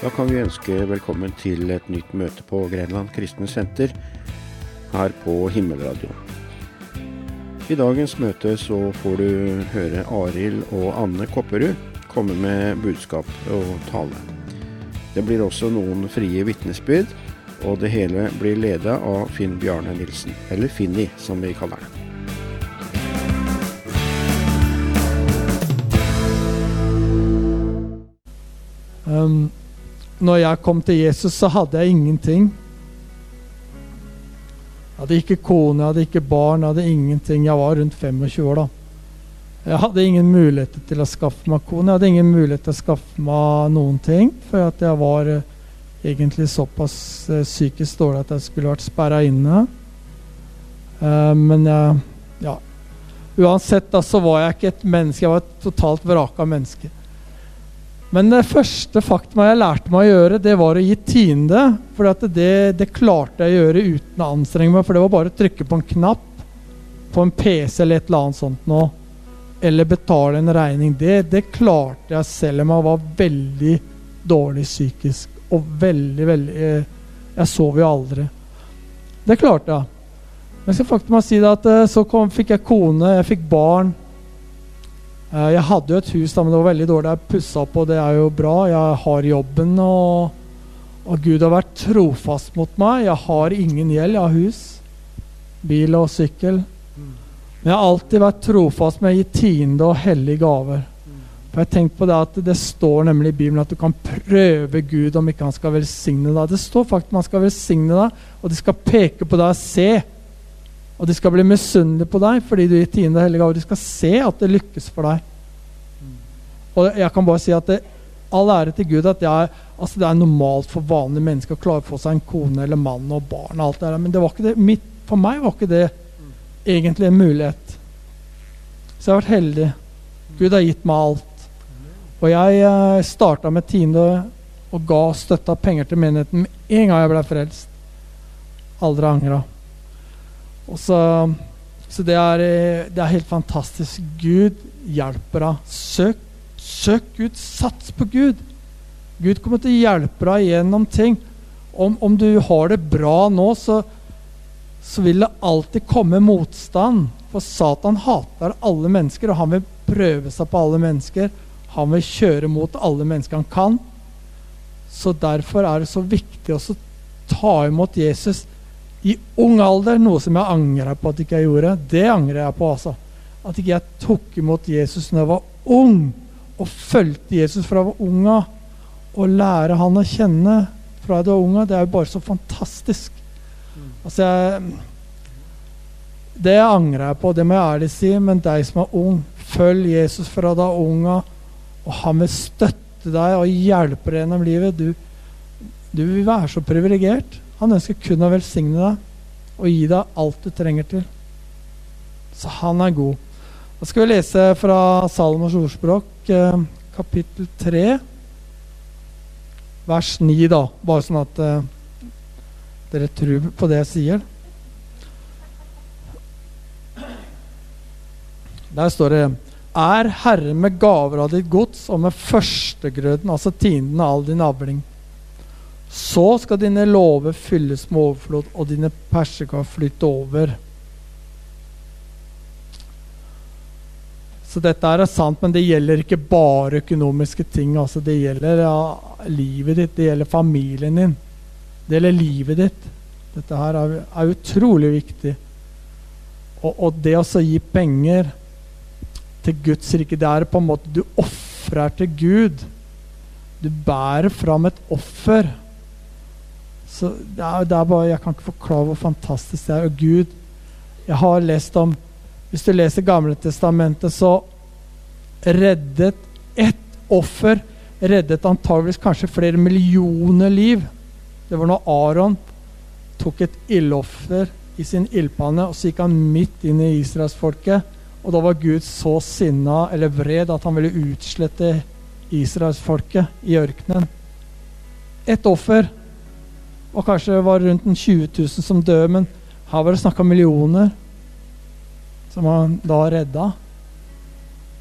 Da kan vi ønske velkommen til et nytt møte på Grenland kristne senter her på Himmelradioen. I dagens møte så får du høre Arild og Anne Kopperud komme med budskap og tale. Det blir også noen frie vitnesbyrd, og det hele blir leda av Finn Bjarne Nilsen, eller Finni som vi kaller det. Um, når jeg kom til Jesus, så hadde jeg ingenting. Jeg hadde ikke kone, jeg hadde ikke barn, jeg hadde ingenting. Jeg var rundt 25 år da. Jeg hadde ingen mulighet til å skaffe meg kone. Jeg hadde ingen mulighet til å skaffe meg noen ting, for at jeg var uh, egentlig såpass uh, psykisk dårlig at jeg skulle vært sperra inne. Uh, men ja Uansett da, så var jeg ikke et menneske. Jeg var et totalt vraka menneske. Men det første faktum jeg lærte meg å gjøre, det var å gi tiende. For det, det, klarte jeg å gjøre uten å anstrenge meg. For det var bare å trykke på en knapp på en PC eller et eller annet sånt nå. Eller betale en regning. Det, det klarte jeg selv om jeg var veldig dårlig psykisk. Og veldig, veldig eh, Jeg sov jo aldri. Det klarte jeg. Men jeg skal faktisk si at eh, så kom, fikk jeg kone, jeg fikk barn. Eh, jeg hadde jo et hus, da, men det var veldig dårlig. Jeg pussa opp, og det er jo bra. Jeg har jobben, og, og, Gud har vært trofast mot meg. Jeg har ingen gjeld. Jeg har hus, bil og sykkel. Men jeg har alltid vært trofast med å gi tiende og hellige gaver. For jeg tenkte på Det at det står nemlig i Bibelen at du kan prøve Gud om ikke han skal velsigne deg. Det står faktisk at han skal velsigne deg, og de skal peke på deg og se. Og de skal bli misunnelige på deg fordi du gir tiende hellige gaver. De skal se at det lykkes for deg. Og jeg kan bare si at det, all ære til Gud at jeg, altså det er normalt for vanlige mennesker å klare å få seg en kone eller mann og barn. og alt det der, Men det var ikke det. Mitt, for meg var ikke det egentlig en mulighet. Så jeg har vært heldig. Gud har gitt meg alt. Og jeg eh, starta med tiende og ga støtta penger til menigheten med en gang jeg ble frelst. Aldri angra. Så, så det, er, det, er, helt fantastisk. Gud hjelper deg. Søk, søk Gud. Sats på Gud. Gud kommer til å hjelpe deg gjennom ting. Om, om du har det bra nå, så, så vil det alltid komme motstand. For Satan hater alle mennesker, og han vil prøve seg på alle mennesker. Han vil kjøre mot alle mennesker han kan. Så derfor er det så viktig å ta imot Jesus i ung alder, noe som jeg angrer på at ikke jeg gjorde. Det angrer jeg på, altså. At ikke jeg tok imot Jesus når jeg var ung, og fulgte Jesus fra jeg var ung av. Å lære han å kjenne fra jeg var ung det er jo bare så fantastisk. Altså, jeg, Det angrer jeg på, det må jeg ærlig si, men deg som er ung, følg Jesus fra da ung av, og han vil støtte deg og hjelpe deg gjennom livet. Du, du vil være så privilegert. Han ønsker kun å velsigne deg og gi deg alt du trenger til. Så han er god. Da skal vi lese fra Salomos ordspråk, eh, kapittel 3, vers 9, da. Bare sånn at eh, dere tror på det jeg sier. Der står det Er Herre med gaver av ditt gods og med førstegrøden, altså tienden av all din avling. Så skal dine lover fylles med overflod, og dine persekar flytte over. Så dette er sant, men det gjelder ikke bare økonomiske ting. Altså det gjelder ja, livet ditt, det gjelder familien din. Det gjelder livet ditt. Dette her er, er utrolig viktig. Og, og, det å gi penger til Guds rike, det er på en måte du ofrer til Gud. Du bærer fram et offer. Så det er, det er, bare, Jeg kan ikke forklare hvor fantastisk det er. Og Gud Jeg har lest om Hvis du leser Gamle Testamentet, så reddet ett offer reddet antageligvis kanskje flere millioner liv. Det var når Aron tok et ildoffer i sin ildpanne, og så gikk han midt inn i israelsfolket. Og da var Gud så sinna eller vred at han ville utslette israelsfolket i ørkenen. Ett offer og kanskje var rundt en 20 000 som døde, men her var det snakk om millioner som han da redda.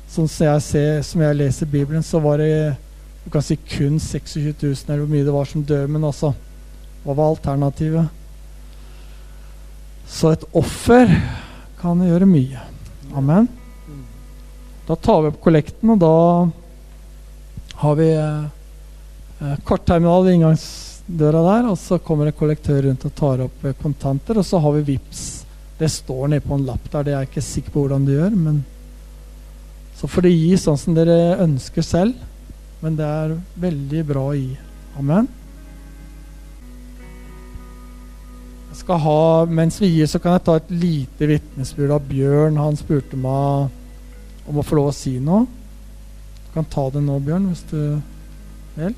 Sånn som jeg, ser, som jeg leser Bibelen, så var det Du kan si kun 26 000, eller hvor mye det var som døde, men altså Hva var alternativet? Så et offer kan gjøre mye. Amen. Da tar vi opp kollekten, og da har vi eh, eh kortterminal ved inngangsdøra der. Og så kommer en kollektør rundt og tar opp eh, kontanter, og så har vi VIPS. Det står nede på en lapp der. Det er jeg ikke sikker på hvordan du gjør, men så får det gi sånn som dere ønsker selv. Men det er veldig bra å gi. Amen. Jeg skal ha, Mens vi gir, så kan jeg ta et lite vitnesbyrd av Bjørn. Han spurte meg om å få lov å si noe. Du kan ta det nå, Bjørn, hvis du vil.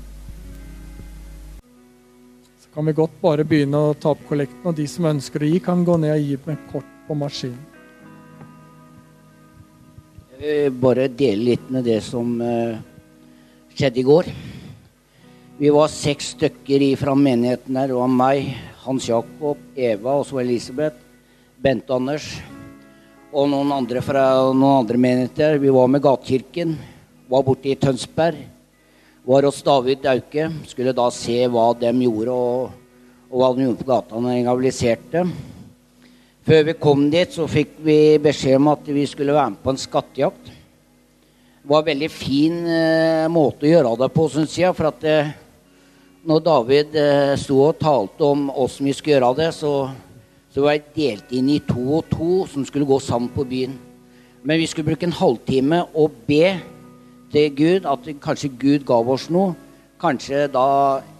Kan vi godt bare begynne å ta opp kollekten, og de som ønsker å gi, kan gå ned og gi med kort på maskinen. Jeg vil Bare dele litt med det som uh skjedde i går. Vi var seks stykker fra menigheten her. Det var meg, Hans Jakob, Eva og så Elisabeth, Bente Anders og noen andre fra noen andre menigheter. Vi var med Gatekirken. Var borte i Tønsberg. Var hos David Dauke. Skulle da se hva de gjorde, og, og hva de gjorde på gata når de evangeliserte. Før vi kom dit, så fikk vi beskjed om at vi skulle være med på en skattejakt Det var en veldig fin eh, måte å gjøre det på, syns jeg. For at eh, når David eh, sto og talte om åssen vi skulle gjøre det, så, så var jeg delt inn i to og to som skulle gå sammen på byen. Men vi skulle bruke en halvtime og be til Gud at kanskje Gud gav oss noe. Kanskje da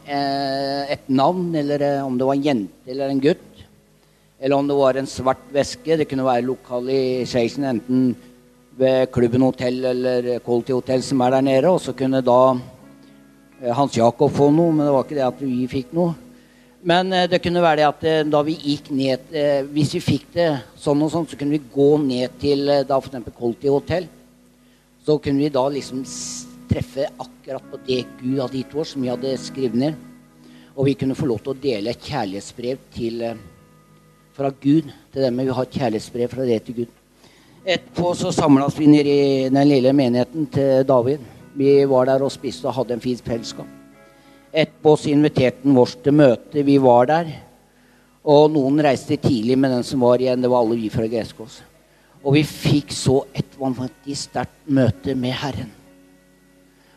eh, et navn, eller eh, om det var en jente eller en gutt. Eller om det var en svart væske. Det kunne være lokalisation, enten ved Klubben hotell eller Quality Hotel som er der nede. Og så kunne da eh, Hans Jakob få noe, men det var ikke det at vi fikk noe. Men eh, det kunne være det at eh, da vi gikk ned Hvis vi fikk det sånn og sånn, så kunne vi gå ned til da f.eks. Quality Hotel. Så kunne vi da liksom treffe akkurat på det Gud hadde gitt oss, som vi hadde skrevet ned. Og vi kunne få lov til å dele et kjærlighetsbrev til, fra Gud til dem. Vi har et kjærlighetsbrev fra det til Gud. Etterpå så samlas vi nede i den lille menigheten til David. Vi var der og spiste og hadde en fin fellesskap. Etterpå så inviterte han oss til møte. Vi var der. Og noen reiste tidlig, med den som var igjen, det var alle vi fra Greskås. Og vi fikk så et vanvittig sterkt møte med Herren.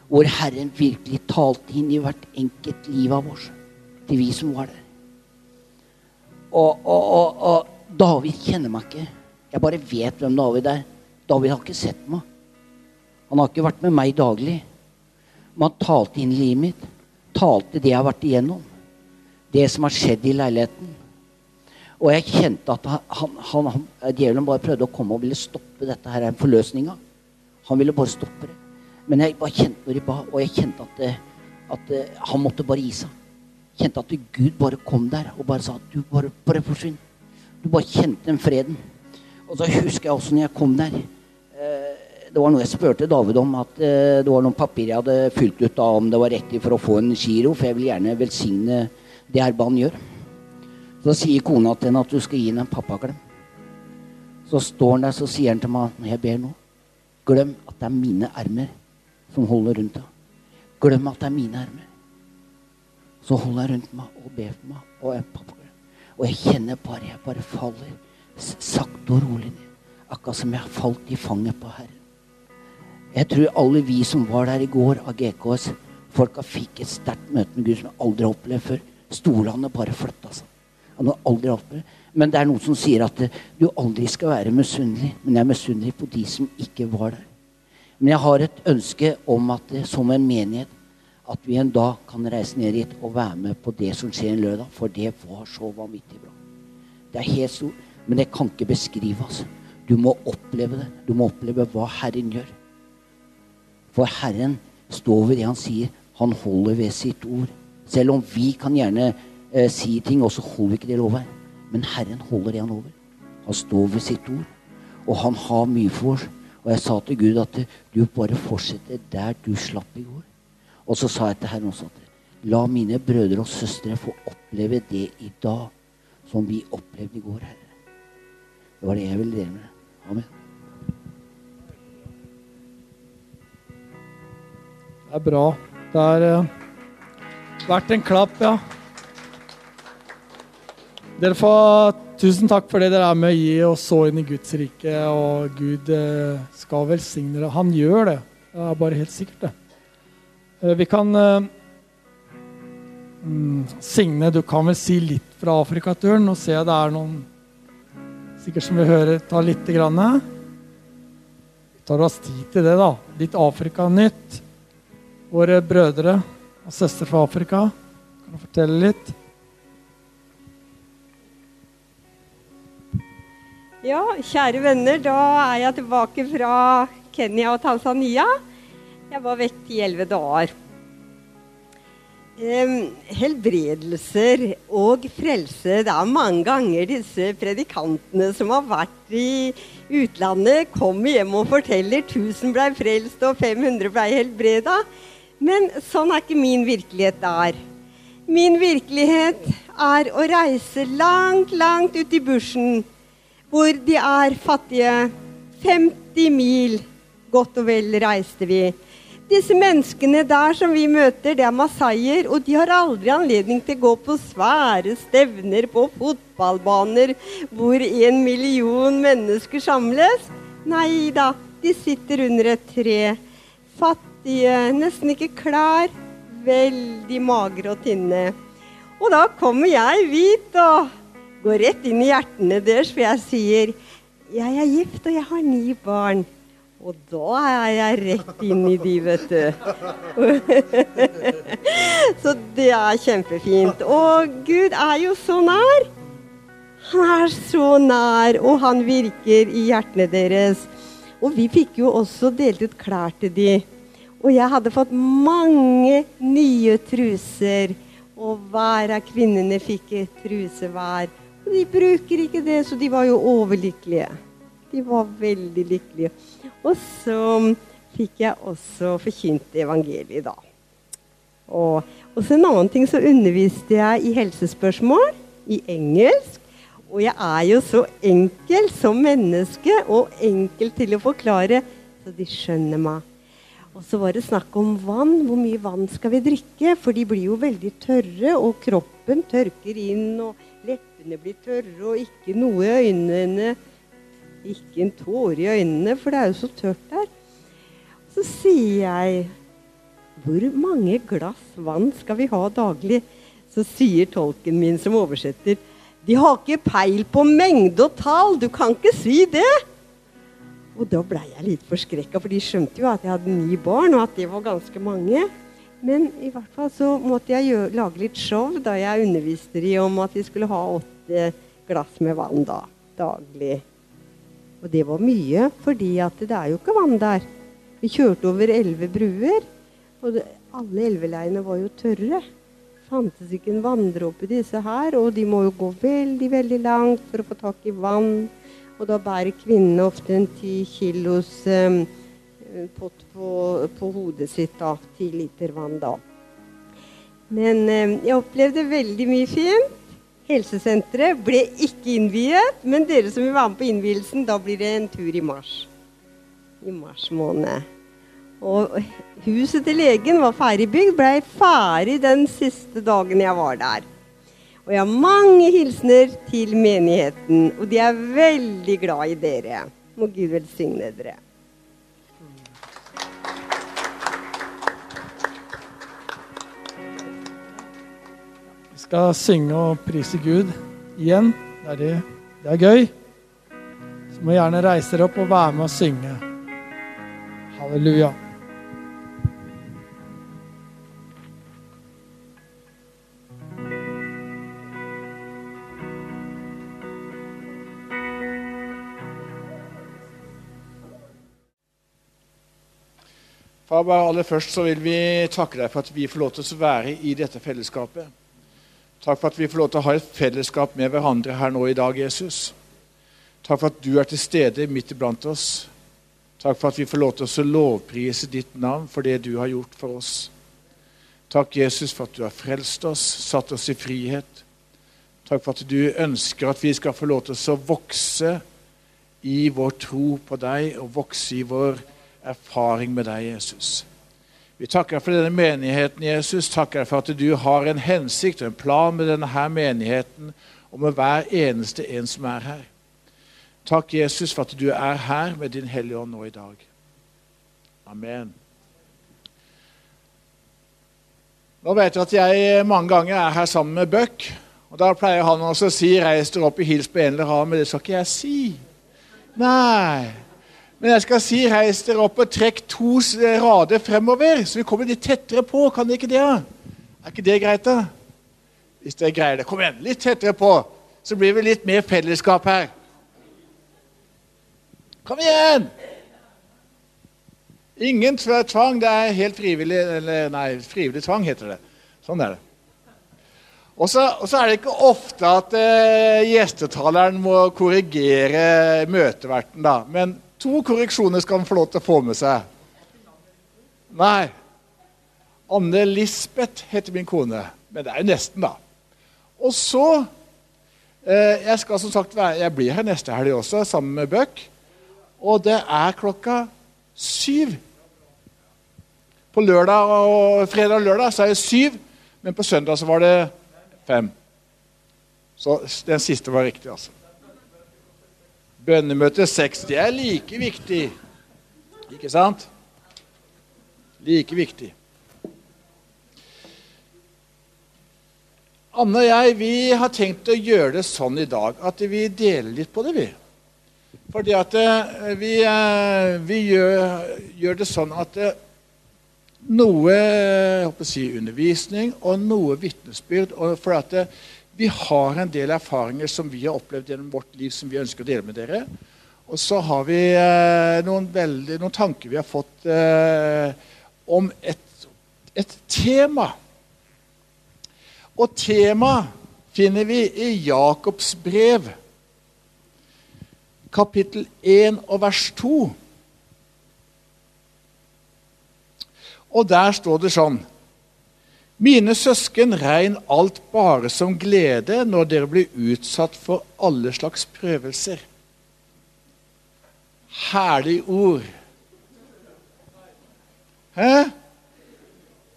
Hvor Herren virkelig talte inn i hvert enkelt liv av oss. Til vi som var der. Og, og, og, og David kjenner meg ikke. Jeg bare vet hvem David er. David har ikke sett meg. Han har ikke vært med meg daglig. Men han talte inn i livet mitt. Talte det jeg har vært igjennom. Det som har skjedd i leiligheten. Og jeg kjente at han, han, han, djevelen bare prøvde å komme og ville stoppe dette her forløsninga. Han ville bare stoppe det. Men jeg bare kjente når de ba, og jeg kjente at, at, han måtte bare gi seg. Kjente at Gud bare kom der og bare sa du bare, bare forsvinn. Du bare kjente den freden. Og så husker jeg også når jeg kom der eh, Det var noe jeg spurte David om. At eh, det var noen papirer jeg hadde fylt ut av om det var riktig for å få en giro. For jeg vil gjerne velsigne det Erban gjør. Så sier kona til henne at du skal gi henne en pappaklem. Så står han der så sier han til meg når jeg ber nå Glem at det er mine ermer som holder rundt deg. Glem at det er mine ermer. Så holder jeg rundt meg og ber for meg. Og jeg, og jeg kjenner bare jeg bare faller sakte og rolig ned. Akkurat som jeg har falt i fanget på Herren. Jeg tror alle vi som var der i går av GKS, folka fikk et sterkt møte med Gud som jeg aldri har opplevd før. Stolene bare flytta seg. Aldri opplevd. Men det er noen som sier at du aldri skal være misunnelig. Men jeg er misunnelig på de som ikke var der. Men jeg har et ønske om at som en menighet at vi en dag kan reise ned dit og være med på det som skjer en lørdag. For det var så vanvittig bra. Det er helt stort. Men det kan ikke beskrives. Du må oppleve det. Du må oppleve hva Herren gjør. For Herren står ved det han sier. Han holder ved sitt ord. Selv om vi kan gjerne eh, sier ting, og så holder vi ikke det lovet. Men Herren holder det han lover. Han står ved sitt ord. Og han har mye for oss. Og jeg sa til Gud at du bare fortsetter der du slapp i går. Og så sa jeg til Herren også at la mine brødre og søstre få oppleve det i dag som vi opplevde i går, Herre. Det var det jeg ville dele med Amen. Det er bra. Det har uh, vært en klapp, ja. Dere får Tusen takk for det dere er med å gi oss så inn i Guds rike. Og Gud uh, skal velsigne dere. Han gjør det. Det er bare helt sikkert, det. Uh, vi kan mm, Signe, du kan vel si litt fra Afrikaturen? Nå ser jeg det er noen sikkert som vil høre ta lite grann. Vi tar oss tid til det, da. Litt Afrika-nytt. Våre brødre og søstre fra Afrika kan fortelle litt. Ja, kjære venner, da er jeg tilbake fra Kenya og Tanzania. Jeg var vekk i elleve dager. Helbredelser og frelse Det er mange ganger disse predikantene som har vært i utlandet, kommer hjem og forteller 1000 blei frelst og 500 blei helbreda. Men sånn er ikke min virkelighet der. Min virkelighet er å reise langt, langt ut i bushen hvor de er fattige. 50 mil godt og vel reiste vi. Disse menneskene der som vi møter, det er masaier, og de har aldri anledning til å gå på svære stevner på fotballbaner hvor en million mennesker samles. Nei da, de sitter under et tre. Fattige, nesten ikke klær. Veldig magre og tynne. Og da kommer jeg hvit og går rett inn i hjertene deres, for jeg sier jeg er gift, og jeg har ni barn. Og da er jeg rett inn i de, vet du. så det er kjempefint. Og Gud er jo så nær. Han er så nær, og han virker i hjertene deres. Og vi fikk jo også delt ut klær til de. Og jeg hadde fått mange nye truser. Og hver av kvinnene fikk truse hver. De bruker ikke det, så de var jo overlykkelige. De var veldig lykkelige. Og så fikk jeg også forkynt evangeliet da. Og, og så en annen ting så underviste jeg i helsespørsmål i engelsk. Og jeg er jo så enkel som menneske og enkel til å forklare, så de skjønner meg. Og så var det snakk om vann. Hvor mye vann skal vi drikke? For de blir jo veldig tørre, og kroppen tørker inn. og Leppene blir tørre, og ikke noe i øynene. Ikke en tåre i øynene, for det er jo så tørt der. Så sier jeg Hvor mange glass vann skal vi ha daglig? Så sier tolken min som oversetter De har ikke peil på mengde og tall. Du kan ikke si det. Og da blei jeg litt forskrekka, for de skjønte jo at jeg hadde ni barn, og at det var ganske mange. Men i hvert fall så måtte jeg gjøre, lage litt show da jeg underviste de om at de skulle ha åtte glass med vann da, daglig. Og det var mye, fordi det er jo ikke vann der. Vi kjørte over elleve bruer, og det, alle elveleiene var jo tørre. Fantes ikke en vanndråpe disse her, og de må jo gå veldig, veldig langt for å få tak i vann. Og da bærer kvinnene ofte en ti kilos um, pott på, på, hodet sitt. da, Ti liter vann da. Men um, jeg opplevde veldig mye fint. Helsesenteret ble ikke innviet, men dere som vil være med på innvielsen, da blir det en tur i mars. I mars måned. Og huset til legen var ferdigbygd, blei ferdig den siste dagen jeg var der. Og jeg har mange hilsener til menigheten, og de er veldig glad i dere. Må Gud velsigne dere. Skal synge og prise Gud igjen. Det er, det. Det er gøy. Så må gjerne reise dere opp og være med og synge. Halleluja. Far, aller først så vil vi takke deg for at vi får lov til å være i dette fellesskapet. Takk for at vi får lov til å ha et fellesskap med hverandre her nå i dag, Jesus. Takk for at du er til stede midt iblant oss. Takk for at vi får lov til å lovprise ditt navn for det du har gjort for oss. Takk, Jesus, for at du har frelst oss, satt oss i frihet. Takk for at du ønsker at vi skal få lov til å vokse i vår tro på deg og vokse i vår erfaring med deg, Jesus. Vi takker for denne menigheten, Jesus. Takker for at du har en hensikt og en plan med denne her menigheten og med hver eneste en som er her. Takk, Jesus, for at du er her med din Hellige Ånd nå i dag. Amen. Nå vet du at jeg mange ganger er her sammen med Buck. Og Da pleier han også å si 'reis dere opp i hils på en eller annen', men det skal ikke jeg si. Nei. Men jeg skal si 'reis dere opp og trekk to rader fremover', så vi kommer litt tettere på. Kan dere ikke det? Er ikke det greit, da? Hvis dere greier det. Kom igjen, litt tettere på, så blir vi litt mer fellesskap her. Kom igjen! Ingen tvang. Det er helt frivillig eller Nei, frivillig tvang heter det. Sånn er det. Og så, er det ikke ofte at eh, gjestetaleren må korrigere møteverten, da. Men to korreksjoner skal han få lov til å få med seg. Nei. Anne Lisbeth heter min kone. Men det er jo nesten, da. Og så eh, Jeg skal som sagt være, jeg blir her neste helg også, sammen med Buck. Og det er klokka syv. På lørdag og fredag og lørdag så er det syv, men på søndag så var det fem. Så den siste var riktig, altså. Bønnemøte seks. Det er like viktig. Ikke sant? Like viktig. Anne og jeg vi har tenkt å gjøre det sånn i dag at vi deler litt på det. vi. Fordi at eh, vi, eh, vi gjør, gjør, det sånn at eh, noe si, undervisning og noe vitnesbyrd. For at vi har en del erfaringer som vi har opplevd gjennom vårt liv, som vi ønsker å dele med dere. Og så har vi noen, veldig, noen tanker vi har fått eh, om et, et tema. Og temaet finner vi i Jakobs brev, kapittel 1 og vers 2. Og der står det sånn Mine søsken, regn alt bare som glede når dere blir utsatt for alle slags prøvelser. Herlig ord. Hæ?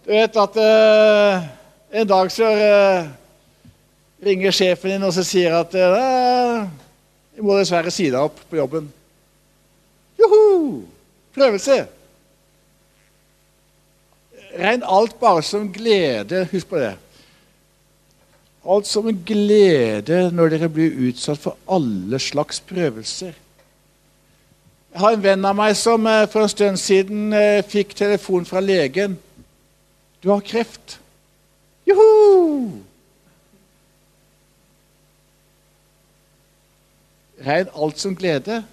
Du vet at uh, en dag så uh, ringer sjefen din og så sier at uh, jeg må dessverre si deg opp på jobben. Joho! Prøvelse. Regn alt bare som glede. Husk på det. Alt som en glede når dere blir utsatt for alle slags prøvelser. Jeg har en venn av meg som eh, for en stund siden fikk telefon fra legen. 'Du har kreft.' Joho! Regn alt som glede.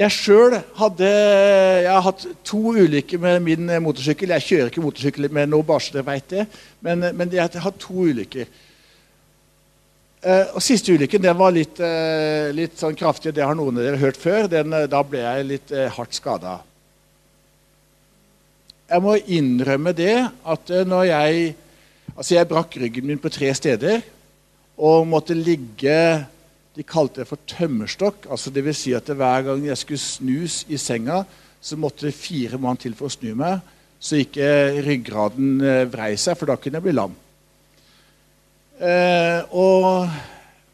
Jeg sjøl hadde jeg har hatt to ulykker med min motorsykkel. Jeg kjører ikke motorsykkel med nå, bare så dere veit det. Men, men jeg har hatt to ulykker. Uh, og Siste ulykken den var litt, uh, litt sånn kraftig. Det har noen av dere hørt før. Den, uh, da ble jeg litt hardt skada. Jeg må innrømme det at når jeg Altså, jeg brakk ryggen min på tre steder og måtte ligge De kalte det for tømmerstokk. altså vil si at hver gang jeg skulle snus i senga, så måtte det fire mann til for å snu meg, så ikke ryggraden eh, vrei seg, for da kunne jeg bli lam. Eh, og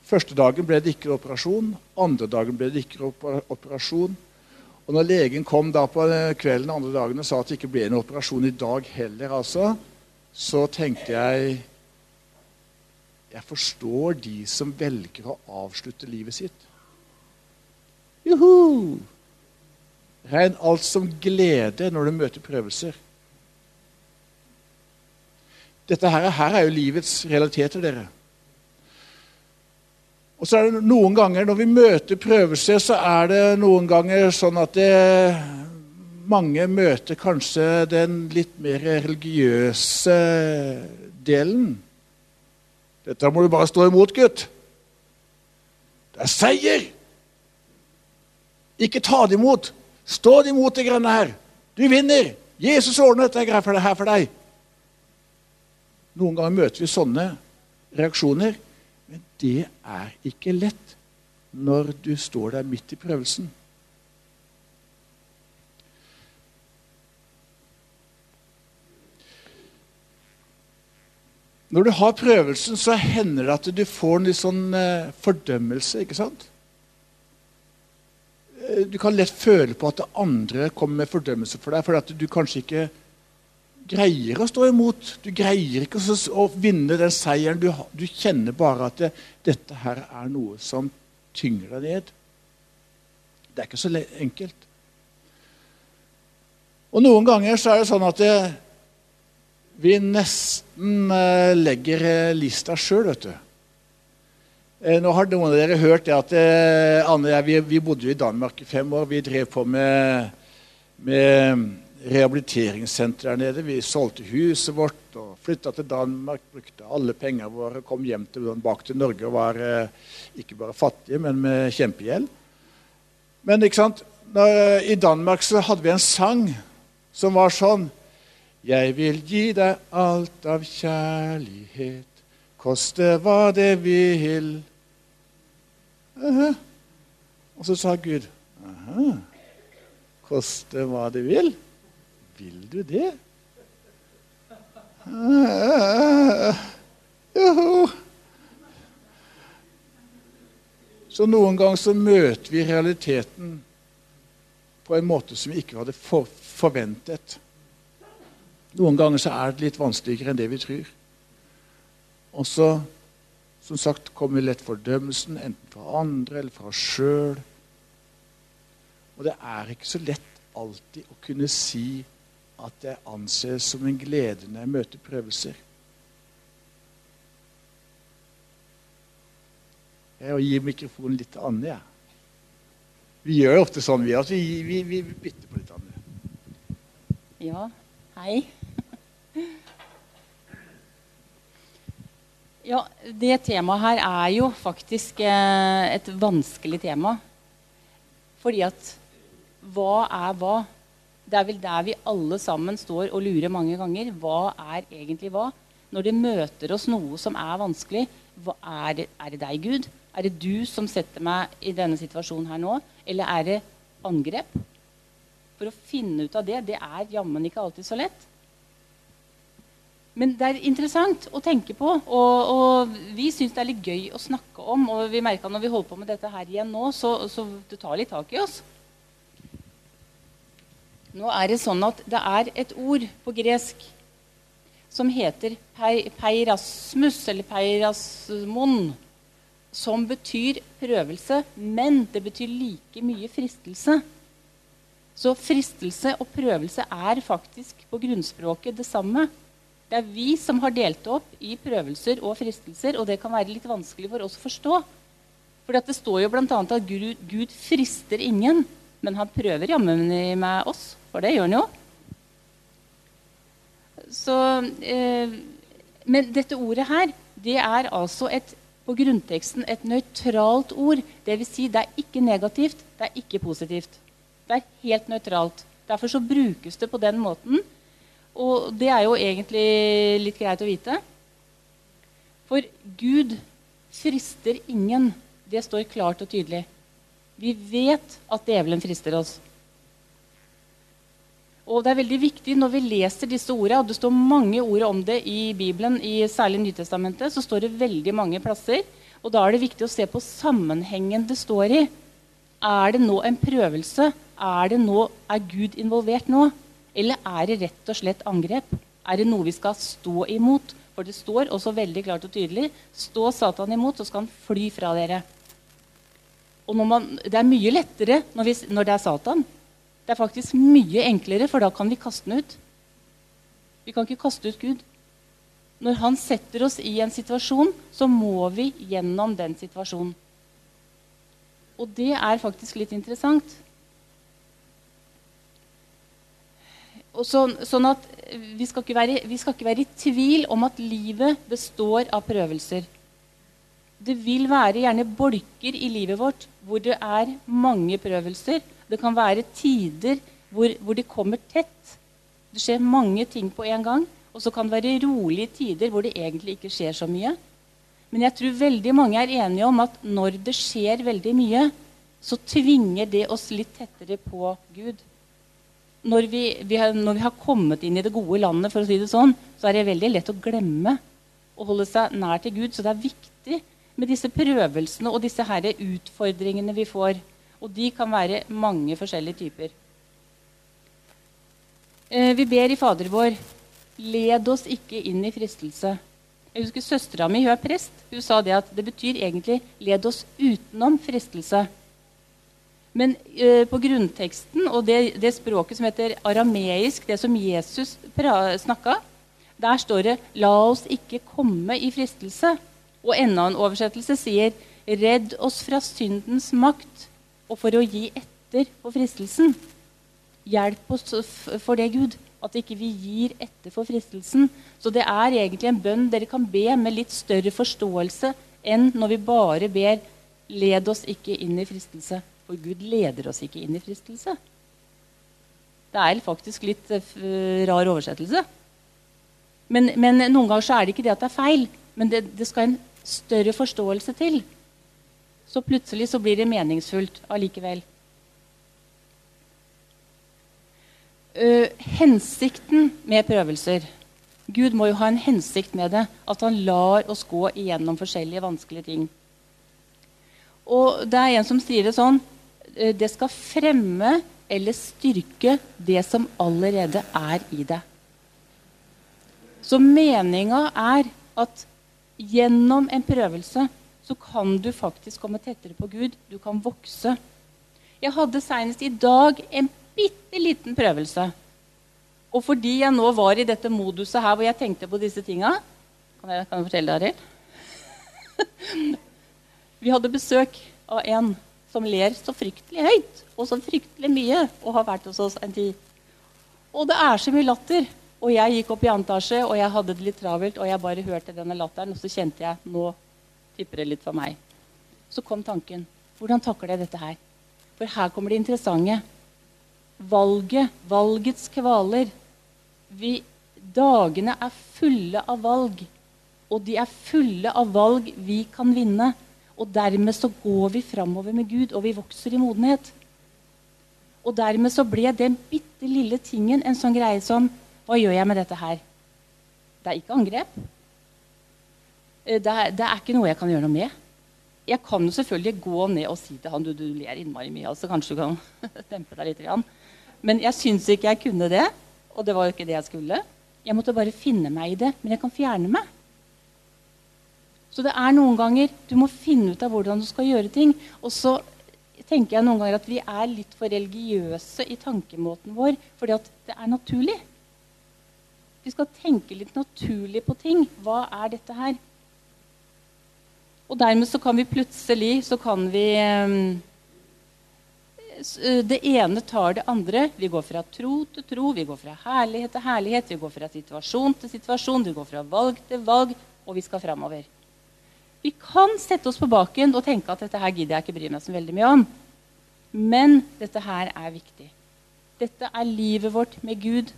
Første dagen ble det ikke operasjon. Andre dagen ble det ikke operasjon. Og når legen kom da på kvelden andre dagen og sa at det ikke ble en operasjon i dag heller, altså, så tenkte jeg Jeg forstår de som velger å avslutte livet sitt. Juhu! Regn alt som glede når du møter prøvelser. Dette her, her er jo livets realiteter, dere. Og så er det noen ganger Når vi møter prøvelser, så er det noen ganger sånn at det, mange møter kanskje den litt mer religiøse delen. Dette må du bare stå imot, gutt. Det er seier! Ikke ta det imot. Stå det imot, det grønne her. Du vinner! Jesus ordner dette her for deg. Noen ganger møter vi sånne reaksjoner. Men det er ikke lett når du står der midt i prøvelsen. Når du har prøvelsen, så hender det at du får en litt sånn eh, fordømmelse. ikke sant? Eh, du kan lett føle på at andre kommer med fordømmelse for deg, fordi at du kanskje ikke greier å stå imot. Du greier ikke å, å vinne den seieren. Du, du kjenner bare at det, dette her er noe som tynger deg ned. Det er ikke så enkelt. Og noen ganger så er det sånn at det, vi nesten eh, legger eh, lista sjøl, vet du. Eh, nå har noen av dere hørt det at Anne og jeg vi, bodde i Danmark i fem år. Vi drev på med, med rehabiliteringssenter der nede. Vi solgte huset vårt og flytta til Danmark. Brukte alle pengene våre, kom hjem til, bak til Norge og var ikke bare fattige, men med kjempegjeld. Men ikke sant? Når, i Danmark så hadde vi en sang som var sånn jeg vil gi deg alt av kjærlighet, koste hva det vil. Aha. Og så sa Gud, aha, koste hva det vil. Vil du det? Joho. Så noen ganger så møter vi realiteten på en måte som vi ikke hadde for forventet. Noen ganger så er det litt vanskeligere enn det vi tror. Og så som sagt, kommer lett fordømmelsen, enten fra andre eller fra oss sjøl. Og det er ikke så lett alltid å kunne si at jeg anses som en glede når jeg møter prøvelser. Jeg gir mikrofonen litt til Anne. Ja. Vi gjør ofte sånn, vi. at vi, vi, vi bytter på litt, Anne. Ja, hei. Ja, det temaet her er jo faktisk eh, et vanskelig tema. Fordi at hva er hva? Det er vel der vi alle sammen står og lurer mange ganger. Hva er egentlig hva? Når det møter oss noe som er vanskelig, er er det deg, Gud? Er det du som setter meg i denne situasjonen her nå? Eller er det angrep? For å finne ut av det, det er jammen ikke alltid så lett. Men det er interessant å tenke på, og, og vi syns det er litt gøy å snakke om. Og vi merka når vi holder på med dette her igjen nå, så, så det tar litt tak i oss. Nå er det sånn at det er et ord på gresk som heter peirasmus, eller peirasmon, som betyr prøvelse, men det betyr like mye fristelse. Så fristelse og prøvelse er faktisk på grunnspråket det samme. Det er vi som har delt opp i prøvelser og fristelser, og det kan være litt vanskelig for oss å forstå. For det står jo bl.a. at Gud, Gud, frister ingen, men han prøver jammen med oss. For det gjør han jo. Så, eh, men dette ordet her, det er altså et, på grunnteksten et nøytralt ord. Dvs. Si det er ikke negativt, det er ikke positivt. Det er helt nøytralt. Derfor så brukes det på den måten og det er jo egentlig litt greit å vite. For Gud frister ingen. Det står klart og tydelig. Vi vet at djevelen frister oss. Og det er veldig viktig når vi leser disse ordene, og det står mange ord om det i Bibelen, i særlig Nytestamentet, så står det veldig mange plasser. Og da er det viktig å se på sammenhengen det står i. Er det nå en prøvelse? Er, nå, er Gud involvert nå? Eller er det rett og slett angrep? Er det noe vi skal stå imot? For det står også veldig klart og tydelig stå Satan imot, så skal han fly fra dere. Og man, Det er mye lettere når, vi, når, det er Satan. Det er faktisk mye enklere, for da kan vi kaste den ut. Vi kan ikke kaste ut Gud. Når han setter oss i en situasjon, så må vi gjennom den situasjonen. Og det er faktisk litt interessant. Så, sånn at vi skal, være, vi skal, ikke være, i tvil om at livet består av prøvelser. Det vil være gjerne bolker i livet vårt hvor det er mange prøvelser. Det kan være tider hvor, hvor det kommer tett. Det skjer mange ting på en gang. Og så kan det være rolige tider hvor det egentlig ikke skjer så mye. Men jeg tror veldig mange er enige om at når det skjer veldig mye, så tvinger det oss litt tettere på Gud når vi, vi har, når vi, har, kommet inn i det gode landet, for å si det sånn, så er det veldig lett å glemme å holde seg nær til Gud. Så det er viktig med disse prøvelsene og disse her utfordringene vi får. Og de kan være mange forskjellige typer. Eh, vi ber i Fader vår led oss ikke inn i fristelse. Jeg husker Søstera mi hun er prest. Hun sa det at det betyr egentlig 'led oss utenom fristelse'. Men uh, på grunnteksten og det, det, språket som heter arameisk, det som Jesus snakka, der står det 'la oss ikke komme i fristelse'. Og enda en oversettelse sier 'redd oss fra syndens makt' og for å gi etter for fristelsen. Hjelp oss for det, Gud at ikke vi gir etter for fristelsen. Så det er egentlig en bønn dere kan be med litt større forståelse enn når vi bare ber 'led oss ikke inn i fristelse'. For Gud leder oss ikke inn i fristelse. Det er faktisk litt uh, rar oversettelse. Men, men, noen ganger så er det ikke det at det er feil, men det, det skal en større forståelse til. Så plutselig så blir det meningsfullt allikevel. uh, hensikten med prøvelser Gud må jo ha en hensikt med det. At han lar oss gå igjennom forskjellige vanskelige ting. Og det er en som sier det sånn Det skal fremme eller styrke det som allerede er i deg. Så meninga er at gjennom en prøvelse så kan du faktisk komme tettere på Gud. Du kan vokse. Jeg hadde senest i dag en bitte liten prøvelse. Og fordi jeg nå var i dette moduset her hvor jeg tenkte på disse tinga Kan jeg, kan jeg fortelle deg, Arild? Vi hadde besøk av en som ler så fryktelig høyt og så fryktelig mye og har vært hos oss en tid. Og det er så mye latter. Og jeg gikk opp i antasje, og jeg hadde det litt travelt, og jeg bare hørte denne latteren, og så kjente jeg nå tipper det litt for meg. Så kom tanken. Hvordan takler jeg dette her? For her kommer det interessante valget, valgets kvaler. Vi, dagene er fulle av valg, og de er fulle av valg vi kan vinne. Og dermed så går vi framover med Gud, og vi vokser i modenhet. Og dermed så ble den bitte lille tingen en sånn greie som Hva gjør jeg med dette her? Det er ikke angrep. Eh, det er, det er ikke noe jeg kan gjøre noe med. Jeg kan jo selvfølgelig gå ned og si til han du, du ler innmari mye, altså kanskje du kan dempe deg litt. Grann. Men jeg syns ikke jeg kunne det. Og det var jo ikke det jeg skulle. Jeg måtte bare finne meg i det. Men jeg kan fjerne meg. Så det er noen ganger du må finne ut av hvordan du skal gjøre ting. Og så tenker jeg noen ganger at vi er litt for religiøse i tankemåten vår fordi at det er naturlig. Vi skal tenke litt naturlig på ting. Hva er dette her? Og dermed så kan vi plutselig så kan vi um, Eh, det ene tar det andre. Vi går fra tro til tro, vi går fra herlighet til herlighet, vi går fra situasjon til situasjon, vi går fra valg til valg, og vi skal framover. Vi kan sette oss på baken og tenke at dette her gidder jeg ikke bry meg så veldig mye om. Men dette her er viktig. Dette er livet vårt med Gud.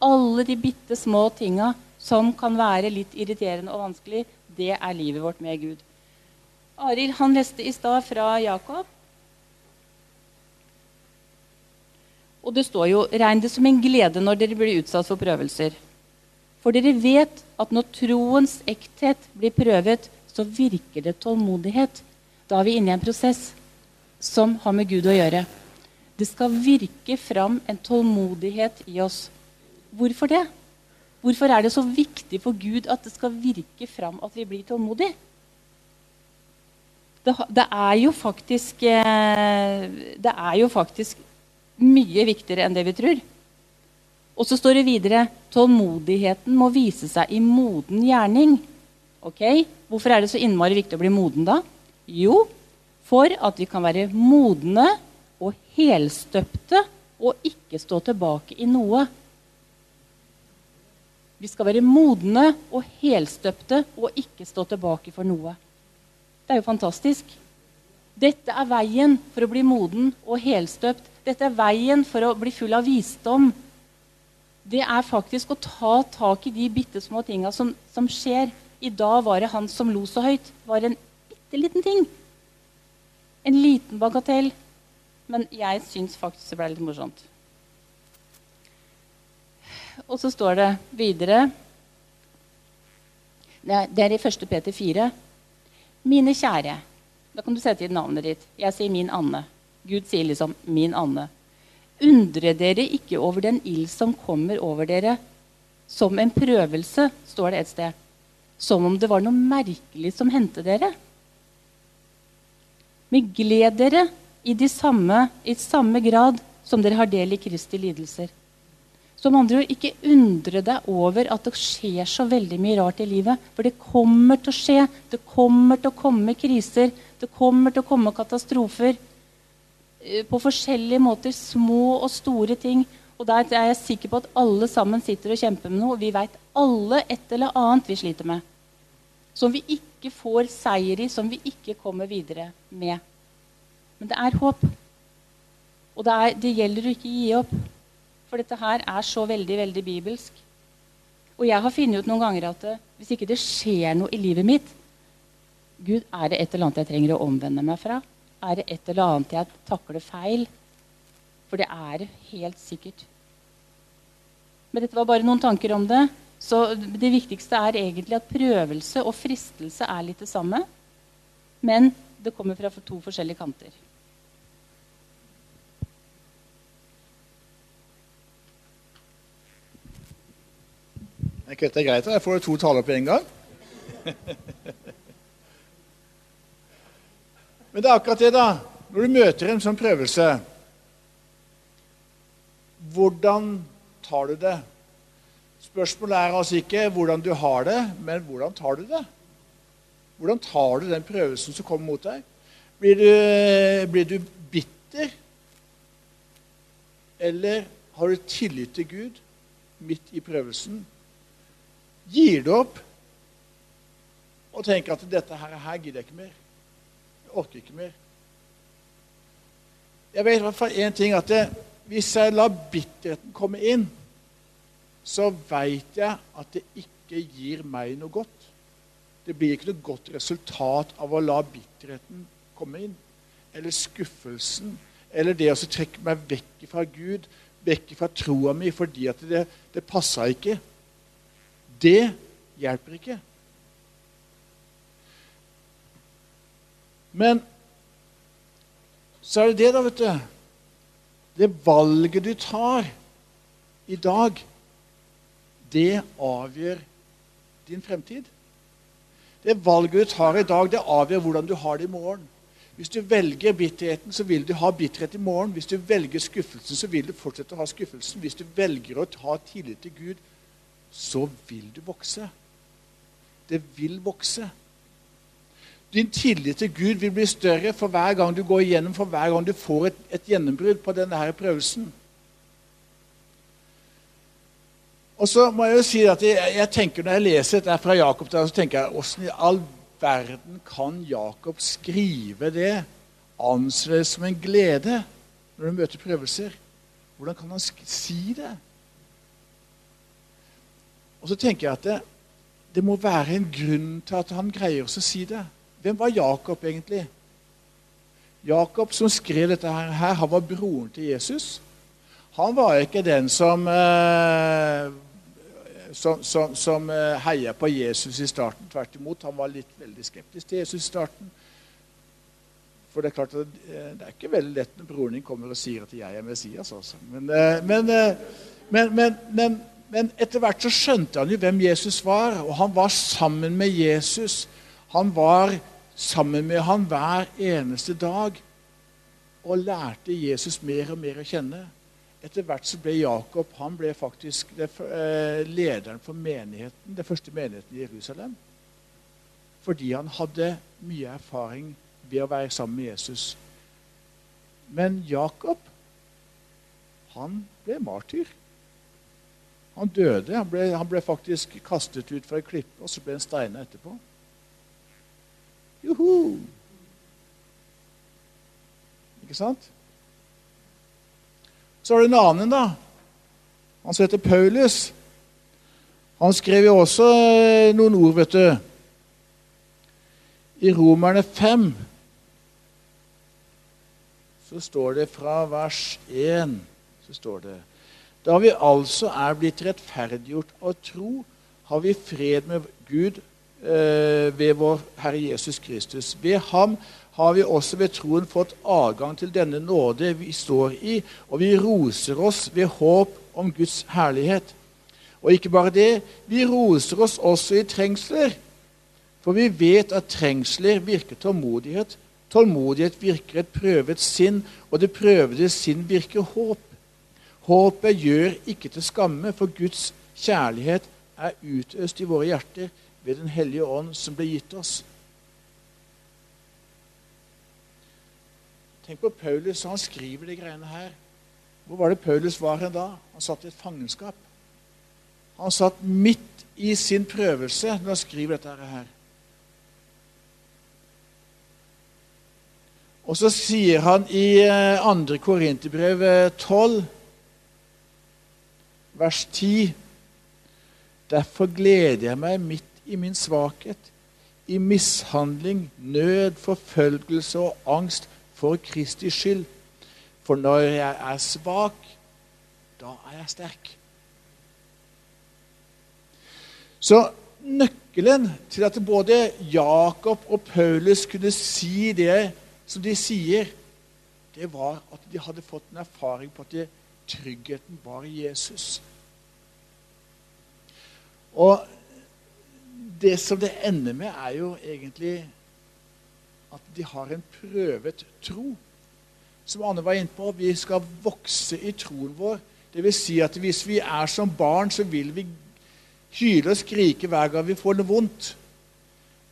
Alle de bitte små tinga som kan være litt irriterende og vanskelig, det er livet vårt med Gud. Arild han leste i stad fra Jakob. Og det står jo 'regn det som en glede når dere blir utsatt for prøvelser'. For dere vet at når troens ekthet blir prøvet, så virker det tålmodighet. Da er vi inne i en prosess som har med Gud å gjøre. Det skal virke fram en tålmodighet i oss. Hvorfor det? Hvorfor er det så viktig for Gud at det skal virke fram at vi blir tålmodige? Det, det, er jo faktisk eh, Det er jo faktisk mye viktigere enn det vi tror. Og så står det videre tålmodigheten må vise seg i moden gjerning. Ok, Hvorfor er det så innmari viktig å bli moden, da? Jo, for at vi kan være modne og helstøpte og ikke stå tilbake i noe. Vi skal være modne og helstøpte og ikke stå tilbake for noe. Det er jo fantastisk. Dette er veien for å bli moden og helstøpt dette er veien for å bli full av visdom. Det er faktisk å ta tak i de bitte små tinga som, som, skjer. I dag var det han som lo så høyt. Var en bitte liten ting. En liten bagatell. Men jeg syns faktisk det ble litt morsomt. Og så står det videre Det er i 1. Peter 4. Mine kjære. Da kan du sette inn navnet ditt. Jeg sier min Anne. Gud sier liksom 'min Anne'. Undre dere ikke over den ild som kommer over dere som en prøvelse, står det et sted. Som om det var noe merkelig som hendte dere. Men gled dere i, de samme, i samme grad som dere har del i Kristi lidelser. Som andre ord, ikke undre deg over at det skjer så veldig mye rart i livet. For det kommer til å skje. Det kommer til å komme kriser. Det kommer til å komme katastrofer. Eh, på forskjellige måter. Små og store ting. Og der er jeg sikker på at alle sammen sitter og kjemper med noe. Vi veit alle et eller annet vi sliter med. Som vi ikke får seier i, som vi ikke kommer videre med. Men det er håp. Og det, er, det gjelder å ikke gi opp. For dette her er så veldig, veldig bibelsk. Og jeg har funnet ut noen ganger at det, hvis ikke det skjer noe i livet mitt Gud, er det et eller annet jeg trenger å omvende meg fra? Er det et eller annet jeg takler feil? For det er helt sikkert. Men dette var bare noen tanker om det. Så det viktigste er egentlig at prøvelse og fristelse er litt det samme. Men det kommer fra to forskjellige kanter. Er ikke dette greit? Jeg får to taler på en gang. Men det er akkurat det, da. Når du møter en sånn prøvelse, hvordan tar du det? Spørsmålet er altså ikke hvordan du har det, men hvordan tar du det? Hvordan tar du den prøvelsen som kommer mot deg? Blir du, blir du bitter? Eller har du tillit til Gud midt i prøvelsen? Gir du opp og tenker at dette her, her gidder jeg ikke mer? Jeg orker ikke mer. Jeg vet i hvert fall én ting, at det, hvis jeg lar bitterheten komme inn, så veit jeg at det ikke gir meg noe godt. Det blir ikke noe godt resultat av å la bitterheten komme inn. Eller skuffelsen. Eller det å trekke meg vekk fra Gud, vekk fra troa mi fordi at det, det passa ikke. Det hjelper ikke. Men så er det det, da, vet du. Det valget du tar i dag, det avgjør din fremtid. Det valget du tar i dag, det avgjør hvordan du har det i morgen. Hvis du velger bitterheten, så vil du ha bitterhet i morgen. Hvis du velger skuffelsen, så vil du fortsette å ha skuffelsen. Hvis du velger å ha tillit til Gud, så vil du vokse. Det vil vokse. Din tillit til Gud vil bli større for hver gang du går igjennom, for hver gang du får et, et gjennombrudd på denne her prøvelsen. Og så må jeg jo si at jeg, jeg tenker Når jeg leser dette fra Jakob, så tenker jeg åssen i all verden kan Jakob skrive det? Anse det som en glede når du møter prøvelser? Hvordan kan han si det? Og så tenker jeg at det, det må være en grunn til at han greier å si det. Hvem var Jakob egentlig? Jakob som skrev dette her, han var broren til Jesus. Han var ikke den som, eh, som, som, som eh, heia på Jesus i starten. Tvert imot, han var litt veldig skeptisk til Jesus i starten. For det er klart at eh, det er ikke veldig lett når broren din kommer og sier at 'jeg er Messias'. Altså. Men, men, men, men, men etter hvert så skjønte han jo hvem Jesus var, og han var sammen med Jesus. Han var sammen med han hver eneste dag og lærte Jesus mer og mer å kjenne. Etter hvert så ble Jakob han ble faktisk det, eh, lederen for menigheten, den første menigheten i Jerusalem. Fordi han hadde mye erfaring ved å være sammen med Jesus. Men Jakob, han ble martyr. Han døde. Han ble, han ble faktisk kastet ut fra ei klippe, og så ble han steina etterpå. Joho! Ikke sant? Så er det en annen, da. Han som heter Paulus. Han skrev jo også eh, noen ord, vet du. I Romerne 5 så står det fra vers 1 så står det Da vi altså er blitt rettferdiggjort av tro, har vi fred med Gud eh, ved vår Herre Jesus Kristus. Ved ham har vi også ved troen fått adgang til denne nåde vi står i, og vi roser oss ved håp om Guds herlighet. Og ikke bare det, vi roser oss også i trengsler. For vi vet at trengsler virker tålmodighet. Tålmodighet virker et prøvet sinn, og det prøvede sinn virker håp. Håpet gjør ikke til skamme, for Guds kjærlighet er utøst i våre hjerter ved Den hellige ånd som ble gitt oss. Tenk på Paulus, han skriver de greiene her. Hvor var det Paulus var hen da? Han satt i et fangenskap. Han satt midt i sin prøvelse når han skriver dette her. Og så sier han i 2. Eh, Korinterbrev 12, vers 10 Derfor gleder jeg meg midt i min svakhet, i mishandling, nød, forfølgelse og angst for Kristi skyld. For når jeg er svak, da er jeg sterk. Så nøkkelen til at både Jakob og Paulus kunne si det som de sier, det var at de hadde fått en erfaring på at tryggheten var Jesus. Og det som det ender med, er jo egentlig at de har en prøvet tro. Som Anne var inne på, vi skal vokse i troen vår. Vil si at hvis vi er som barn, så vil vi hyle og skrike hver gang vi får noe vondt.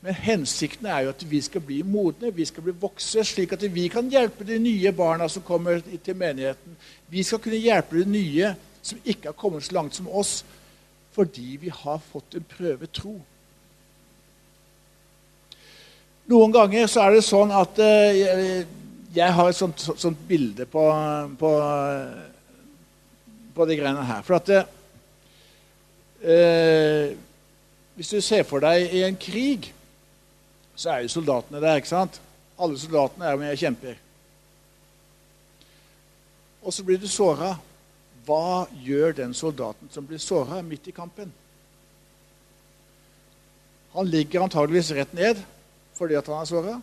Men hensikten er jo at vi skal bli modne, vi skal bli vokse, slik at vi kan hjelpe de nye barna som kommer til menigheten. Vi skal kunne hjelpe de nye som ikke har kommet så langt som oss, fordi vi har fått en prøvet tro. Noen ganger så er det sånn at uh, jeg har et sånt, sånt bilde på, på, på, de greiene her. For at uh, Hvis du ser for deg i en krig, så er jo soldatene der. ikke sant? Alle soldatene er med og kjemper. Og så blir du såra. Hva gjør den soldaten som blir såra midt i kampen? Han ligger antageligvis rett ned fordi at han er såra.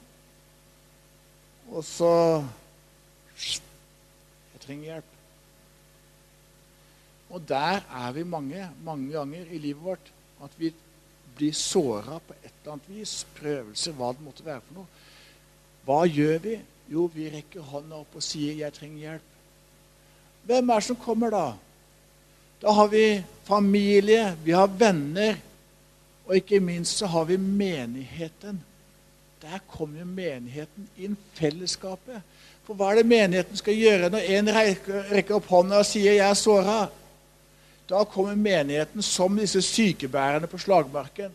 Og så Jeg trenger hjelp. Og der er vi mange, mange ganger i livet vårt. At vi blir såra på et eller annet vis. Prøvelser, hva det måtte være for noe. Hva gjør vi? Jo, vi rekker hånda opp og sier 'jeg trenger hjelp'. Hvem er det som kommer da? Da har vi familie, vi har venner, og ikke minst så har vi menigheten. Der kommer jo menigheten inn, fellesskapet. For hva er det menigheten skal gjøre når en rekker opp hånda og sier 'jeg er såra'? Da kommer menigheten som disse sykebærerne på slagmarken.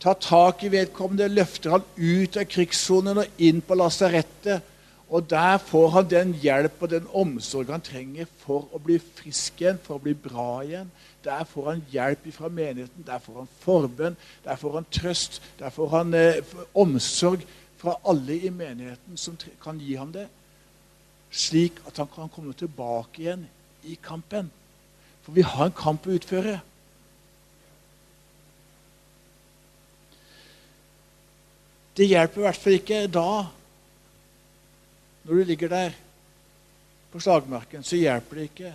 Tar tak i vedkommende, løfter han ut av krigssonen og inn på lasarettet og der får han den hjelp og den omsorg han trenger for å bli frisk igjen, for å bli bra igjen. Der får han hjelp fra menigheten, der får han forbønn, der får han trøst, der får han eh, omsorg fra alle i menigheten som kan gi ham det. Slik at han kan komme tilbake igjen i kampen. For vi har en kamp å utføre. Det hjelper i hvert fall ikke da når du ligger der på slagmarken, så hjelper det ikke.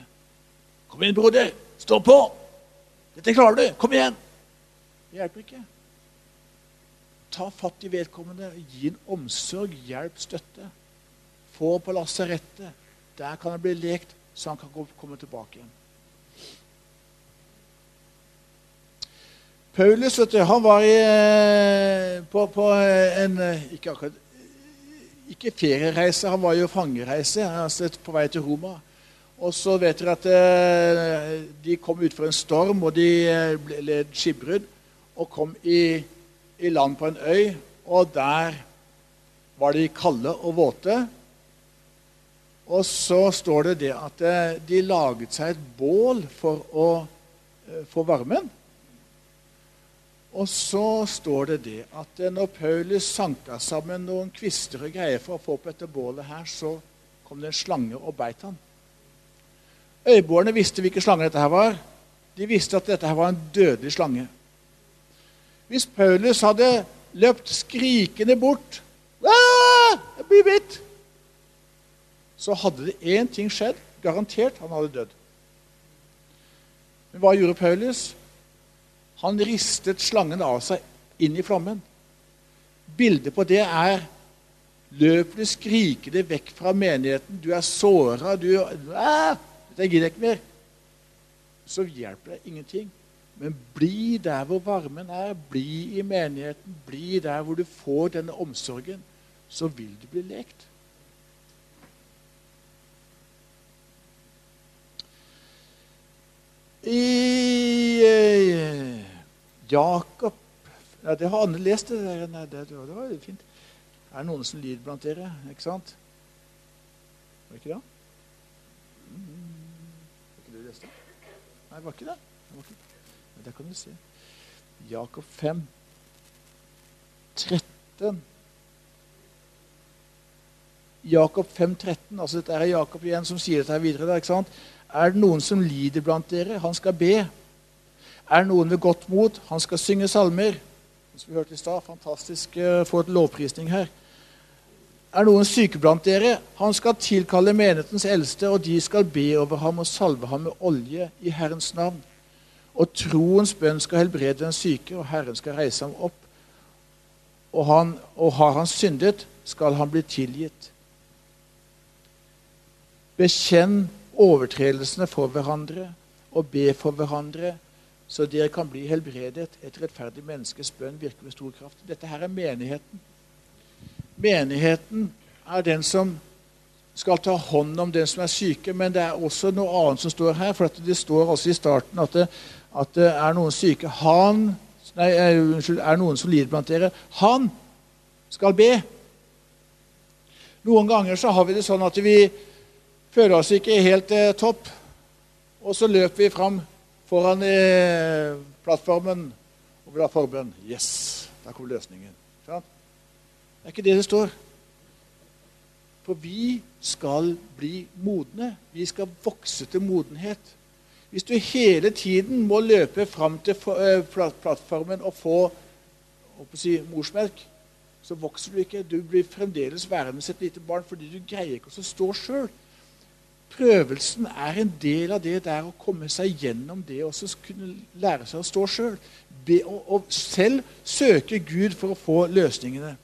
'Kom igjen, broder! Stå på! Dette klarer du! Kom igjen!' Det hjelper ikke. Ta fatt i vedkommende, gi en omsorg, hjelp, støtte. Få på lasarettet. Der kan han bli lekt, så han kan komme tilbake igjen. Paulus vet du, han var i, eh, på, på en Ikke akkurat ikke feriereise, han var jo fangereise altså på vei til Roma. Og så vet dere at eh, de kom utfor en storm, og de eh, led skipbrudd. Og kom i, i, land på en øy, og der var de kalde og våte. Og så står det det at eh, de laget seg et bål for å få varmen. Og så står det det at når Paulus sanka sammen noen kvister og greier for å få opp dette bålet her, så kom det en slange og beit han. Øyboerne visste hvilken slange dette her var. De visste at dette her var en dødelig slange. Hvis Paulus hadde løpt skrikende bort «Ah, Jeg blir bitt! Så hadde det én ting skjedd. Garantert han hadde dødd. Men hva gjorde Paulus? Han ristet slangen av seg inn i flammen. Bildet på det er løper du skrikende vekk fra menigheten. Du er såra. Du «Ah, Jeg gidder ikke mer. Så hjelper det ingenting. Men bli der hvor varmen er. Bli i menigheten. Bli der hvor du får denne omsorgen. Så vil du bli lekt. I eh, Jakob ja, Det har Anne lest. Det, der. Nei, det, det var fint. Er det noen som lider blant dere? Ikke sant? Var det ikke det? Mm. Det leste? Nei, det var ikke det. det, var ikke. Men det kan du se. Jakob 5, 13. Jakob 5, 13. Altså, dette er Jakob igjen som sier dette her videre. Der, ikke sant? Er det noen som lider blant dere? Han skal be. Er det noen ved godt mot? Han skal synge salmer. Som vi hørte i stad. Fantastisk å få et lovprisning her. Er noen syke blant dere? Han skal tilkalle menighetens eldste, og de skal be over ham og salve ham med olje i Herrens navn. Og troens bønn skal helbrede den syke, og Herren skal reise ham opp. Og, han, og har han syndet, skal han bli tilgitt. Bekjenn overtredelsene for hverandre og be for hverandre, så dere kan bli helbredet. Et rettferdig menneskes bønn virker med stor kraft. Dette her er menigheten. Menigheten er den som skal ta hånd om den som er syke, men det er også noe annet som står her. For det står også i starten at det, at det er noen syke. Han Nei, unnskyld, er noen som lider blant dere. Han skal be. Noen ganger så har vi det sånn at vi føler oss ikke helt eh, topp. Og så løper vi fram foran eh, plattformen og vil ha forbønn. Yes! Der kom løsningen. Sånn? Det er ikke det det står. For vi skal bli modne. Vi skal vokse til modenhet. Hvis du hele tiden må løpe fram til eh, plattformen og få si, morsmelk, så vokser du ikke. Du blir fremdeles værende som et lite barn fordi du greier ikke å stå sjøl. Prøvelsen er en del av det der å komme seg gjennom det og kunne lære seg å stå sjøl. Og, selv søke Gud for å få løsningene.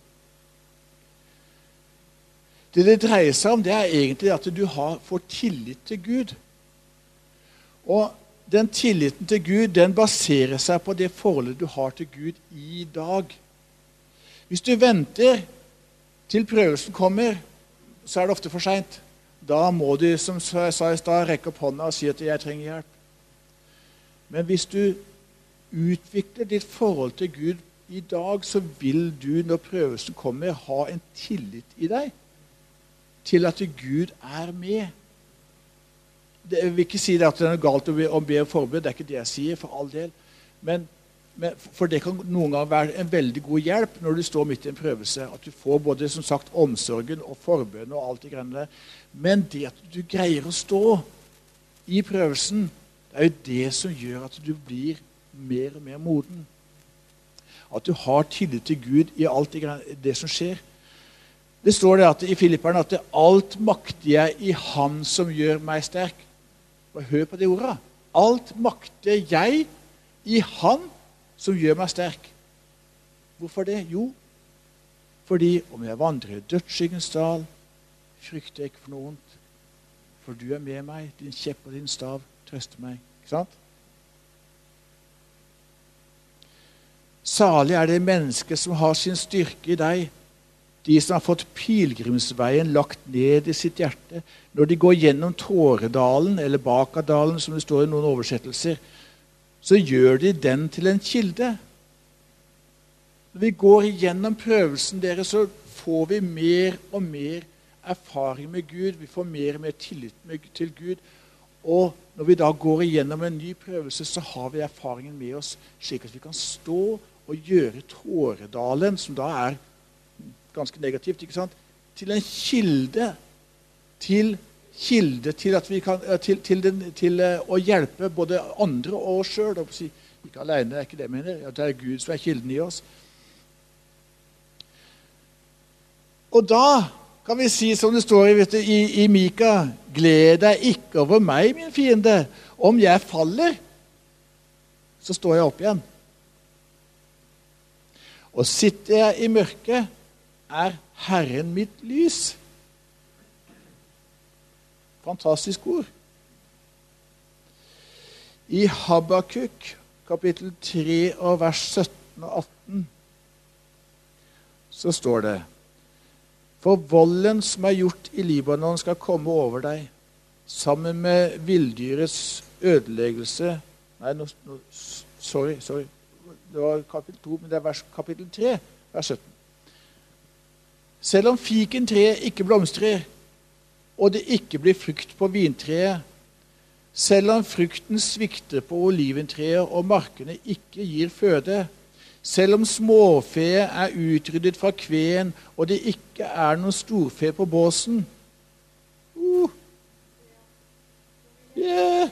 Det det dreier seg om, det er egentlig at du har, får tillit til Gud. Og den tilliten til Gud den baserer seg på det forholdet du har til Gud i dag. Hvis du venter til prøvelsen kommer, så er det ofte for seint. Da må du som jeg sa i stad, rekke opp hånda og si at 'jeg trenger hjelp'. Men hvis du utvikler ditt forhold til Gud i dag, så vil du, når prøvelsen kommer, ha en tillit i deg til at Gud er med. Det, jeg vil ikke si at det er noe galt å be, å be om forbud, det er ikke det jeg sier, for all del. Men men, for det kan noen ganger være en veldig god hjelp når du står midt i en prøvelse. At du får både som sagt, omsorgen og forbønnen og alt det greiene der. Men det at du greier å stå i prøvelsen, det er jo det som gjør at du blir mer og mer moden. At du har tillit til Gud i alt det, det som skjer. Det står det at, i Filipperne at 'alt makter jeg i Han som gjør meg sterk'. Bare hør på de ordene. Alt makter jeg i Han som gjør meg sterk. Hvorfor det? Jo, fordi om jeg vandrer i dødsskyggens dal, frykter jeg ikke for noe vondt. For du er med meg, din kjepp og din stav trøster meg. Ikke sant? Salig er det mennesket som har sin styrke i deg, de som har fått pilegrimsveien lagt ned i sitt hjerte. Når de går gjennom Tåredalen, eller Bakadalen, som det står i noen oversettelser, så gjør de den til en kilde. Når vi går igjennom prøvelsen deres, så får vi mer og mer erfaring med Gud. Vi får mer og mer tillit til Gud. Og når vi da går igjennom en ny prøvelse, så har vi erfaringen med oss, slik at vi kan stå og gjøre Tåredalen, som da er ganske negativt, ikke sant, til en kilde til kilde til, kan, til, til, den, til, eh, å hjelpe både andre og oss sjøl. Si, Ikke aleine, det er ikke det jeg mener. At det er Gud som er kilden i oss. Og da kan vi si som det står du, i, i Mika Gled deg ikke over meg, min fiende. Om jeg faller, så står jeg opp igjen. Og sitter jeg i mørket, er Herren mitt lys. Fantastisk ord. I Habakuk kapittel 3 og vers 17 og 18 så står det For volden som er gjort i Libanon, skal komme over deg, sammen med villdyrets ødeleggelse Nei, no, no, sorry. sorry. Det var kapittel 2, men det er vers, kapittel 3, vers 17. Selv om fikentreet ikke blomstrer, og det ikke blir frukt på vintreet, selv om frukten svikter på oliventreet og markene ikke gir føde, selv om småfe er utryddet fra kveen og det ikke er noen storfe på båsen uh. yeah.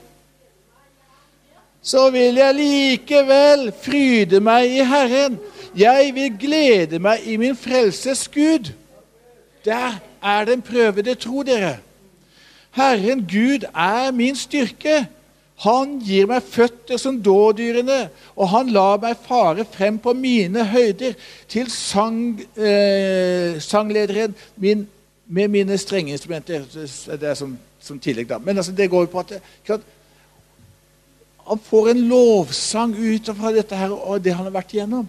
Så vil jeg likevel fryde meg i Herren. Jeg vil glede meg i min frelses Gud. Der er den prøvede tro, dere. Herren Gud er min styrke. Han gir meg føtter som dådyrene, og han lar meg fare frem på mine høyder til sang, eh, sanglederen min med mine strengeinstrumenter. Det er som, som tillegg, da. Men altså, det går jo på at, det, han får en lovsang ut fra dette her, og det han har vært igjennom.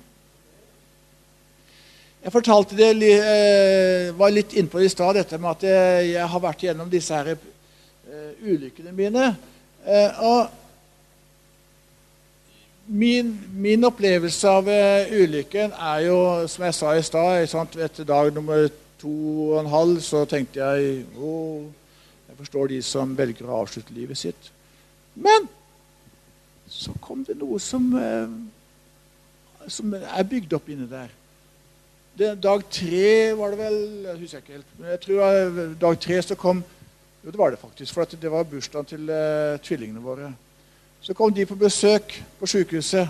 Jeg fortalte det, eh, var litt innpå i stad, dette med at jeg har vært igjennom disse her uh, ulykkene mine. Uh, og min, min, opplevelse av ulykken er jo, som jeg sa i stad Etter dag nummer to og en halv så tenkte jeg å, jeg forstår de som velger å avslutte livet sitt. Men så kom det noe som, som er bygd opp inni der. Det, dag tre var det vel Jeg husker ikke helt. Men jeg tror dag tre så kom jo, det var det faktisk. For det var bursdagen til uh, tvillingene våre. Så kom de på besøk på sykehuset.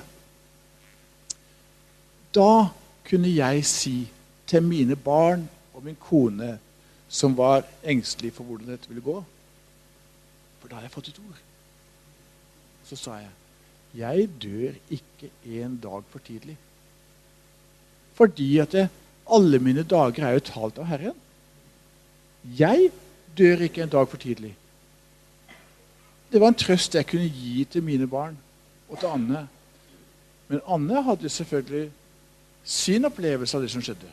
Da kunne jeg si til mine barn og min kone, som var engstelig for hvordan dette ville gå For da hadde jeg fått et ord. Så sa jeg jeg dør ikke en dag for tidlig. Fordi at det, alle mine dager er jo talt av Herren. Jeg dør ikke en dag for tidlig. Det var en trøst jeg kunne gi til mine barn og til Anne. Men Anne hadde selvfølgelig sin opplevelse av det som skjedde.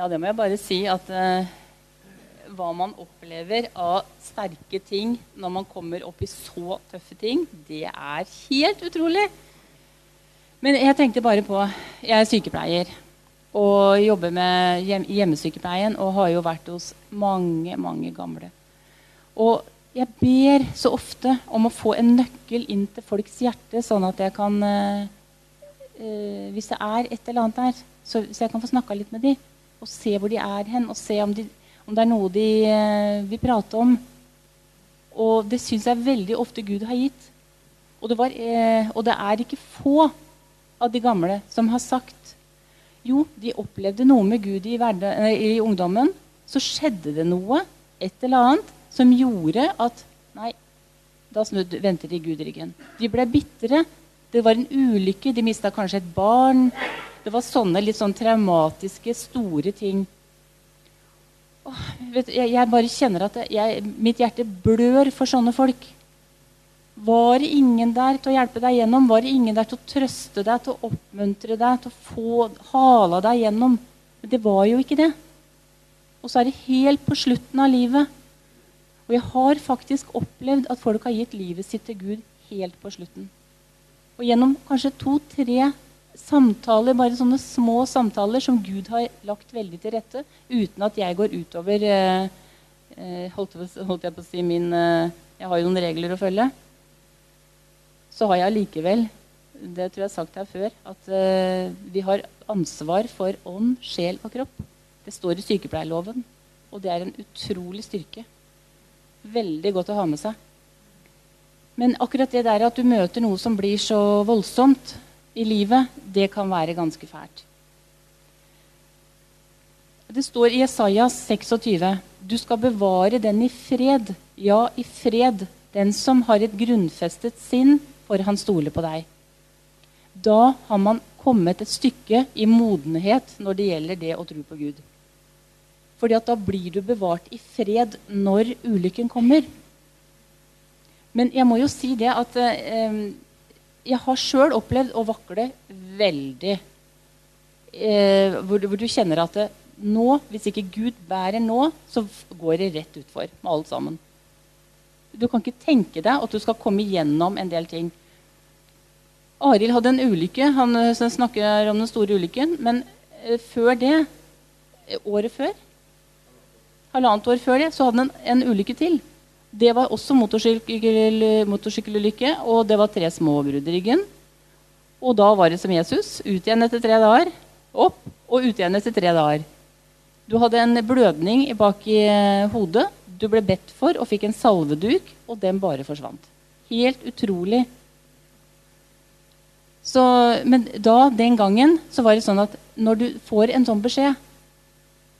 Ja, det må jeg bare si at eh, hva man opplever av sterke ting når man kommer opp i så tøffe ting, det er helt utrolig. Men jeg tenkte bare på Jeg er sykepleier og jobber med hjemmesykepleien og har jo vært hos mange, mange gamle. Og jeg ber så ofte om å få en nøkkel inn til folks hjerte, sånn at jeg kan eh, Hvis det er et eller annet der, så, så jeg kan få snakka litt med dem. Og se hvor de er hen, og se om, de, om det er noe de eh, vil prate om. Og det syns jeg veldig ofte Gud har gitt. Og det, var, eh, og det er ikke få av de gamle som har sagt jo, de opplevde noe med Gud i, i, ungdommen. Så skjedde det noe, et eller annet, som gjorde at Nei, da vendte de Gud ryggen. De ble bitre. Det var en ulykke. De mista kanskje et barn. Det var sånne litt sånn traumatiske, store ting. Åh, du, jeg, jeg, bare kjenner at jeg, mitt hjerte blør for sånne folk. Var det ingen der til å hjelpe deg gjennom? Var det ingen der til å trøste deg, til å oppmuntre deg, til å få hala deg gjennom? Men det var jo ikke det. Og så er det helt på slutten av livet. Og jeg har faktisk opplevd at folk har gitt livet sitt til Gud helt på slutten. Og gjennom kanskje to-tre samtaler, bare sånne små samtaler som Gud har lagt veldig til rette, uten at jeg går utover eh, eh holdt, jeg på å si min eh, Jeg har jo noen regler å følge så har jeg likevel det tror jeg har sagt her før, at vi har ansvar for ånd, sjel og kropp. Det står i sykepleierloven. Og det er en utrolig styrke. Veldig godt å ha med seg. Men akkurat det der at du møter noe som blir så voldsomt i livet, det kan være ganske fælt. Det står i Jesajas 26.: Du skal bevare den i fred, ja, i fred, den som har et grunnfestet sinn, for han stoler på deg. Da har man kommet et stykke i modenhet når det gjelder det å tro på Gud. Fordi at da blir du bevart i fred når ulykken kommer. Men jeg må jo si det at eh, jeg har sjøl opplevd å vakle veldig. Eh, hvor, hvor, du kjenner at det, nå, hvis ikke Gud bærer nå, så går det rett utfor med alt sammen. Du kan ikke tenke deg at du skal komme igjennom en del ting. Arild hadde en ulykke. Han eh, snakker om den store ulykken. Men eh, før det, eh, året før, halvannet år før det, så hadde han en, en ulykke til. Det var også motorsykkel, motorsykkelulykke, og det var tre små brudd i ryggen. Og da var det som Jesus. Ut igjen etter tre dager. Opp og ut igjen etter tre dager. Du hadde en blødning bak i hodet. Du ble bedt for og fikk en salveduk, og den bare forsvant. Helt utrolig. Så, men da, den gangen, så var det sånn at når du får en sånn beskjed,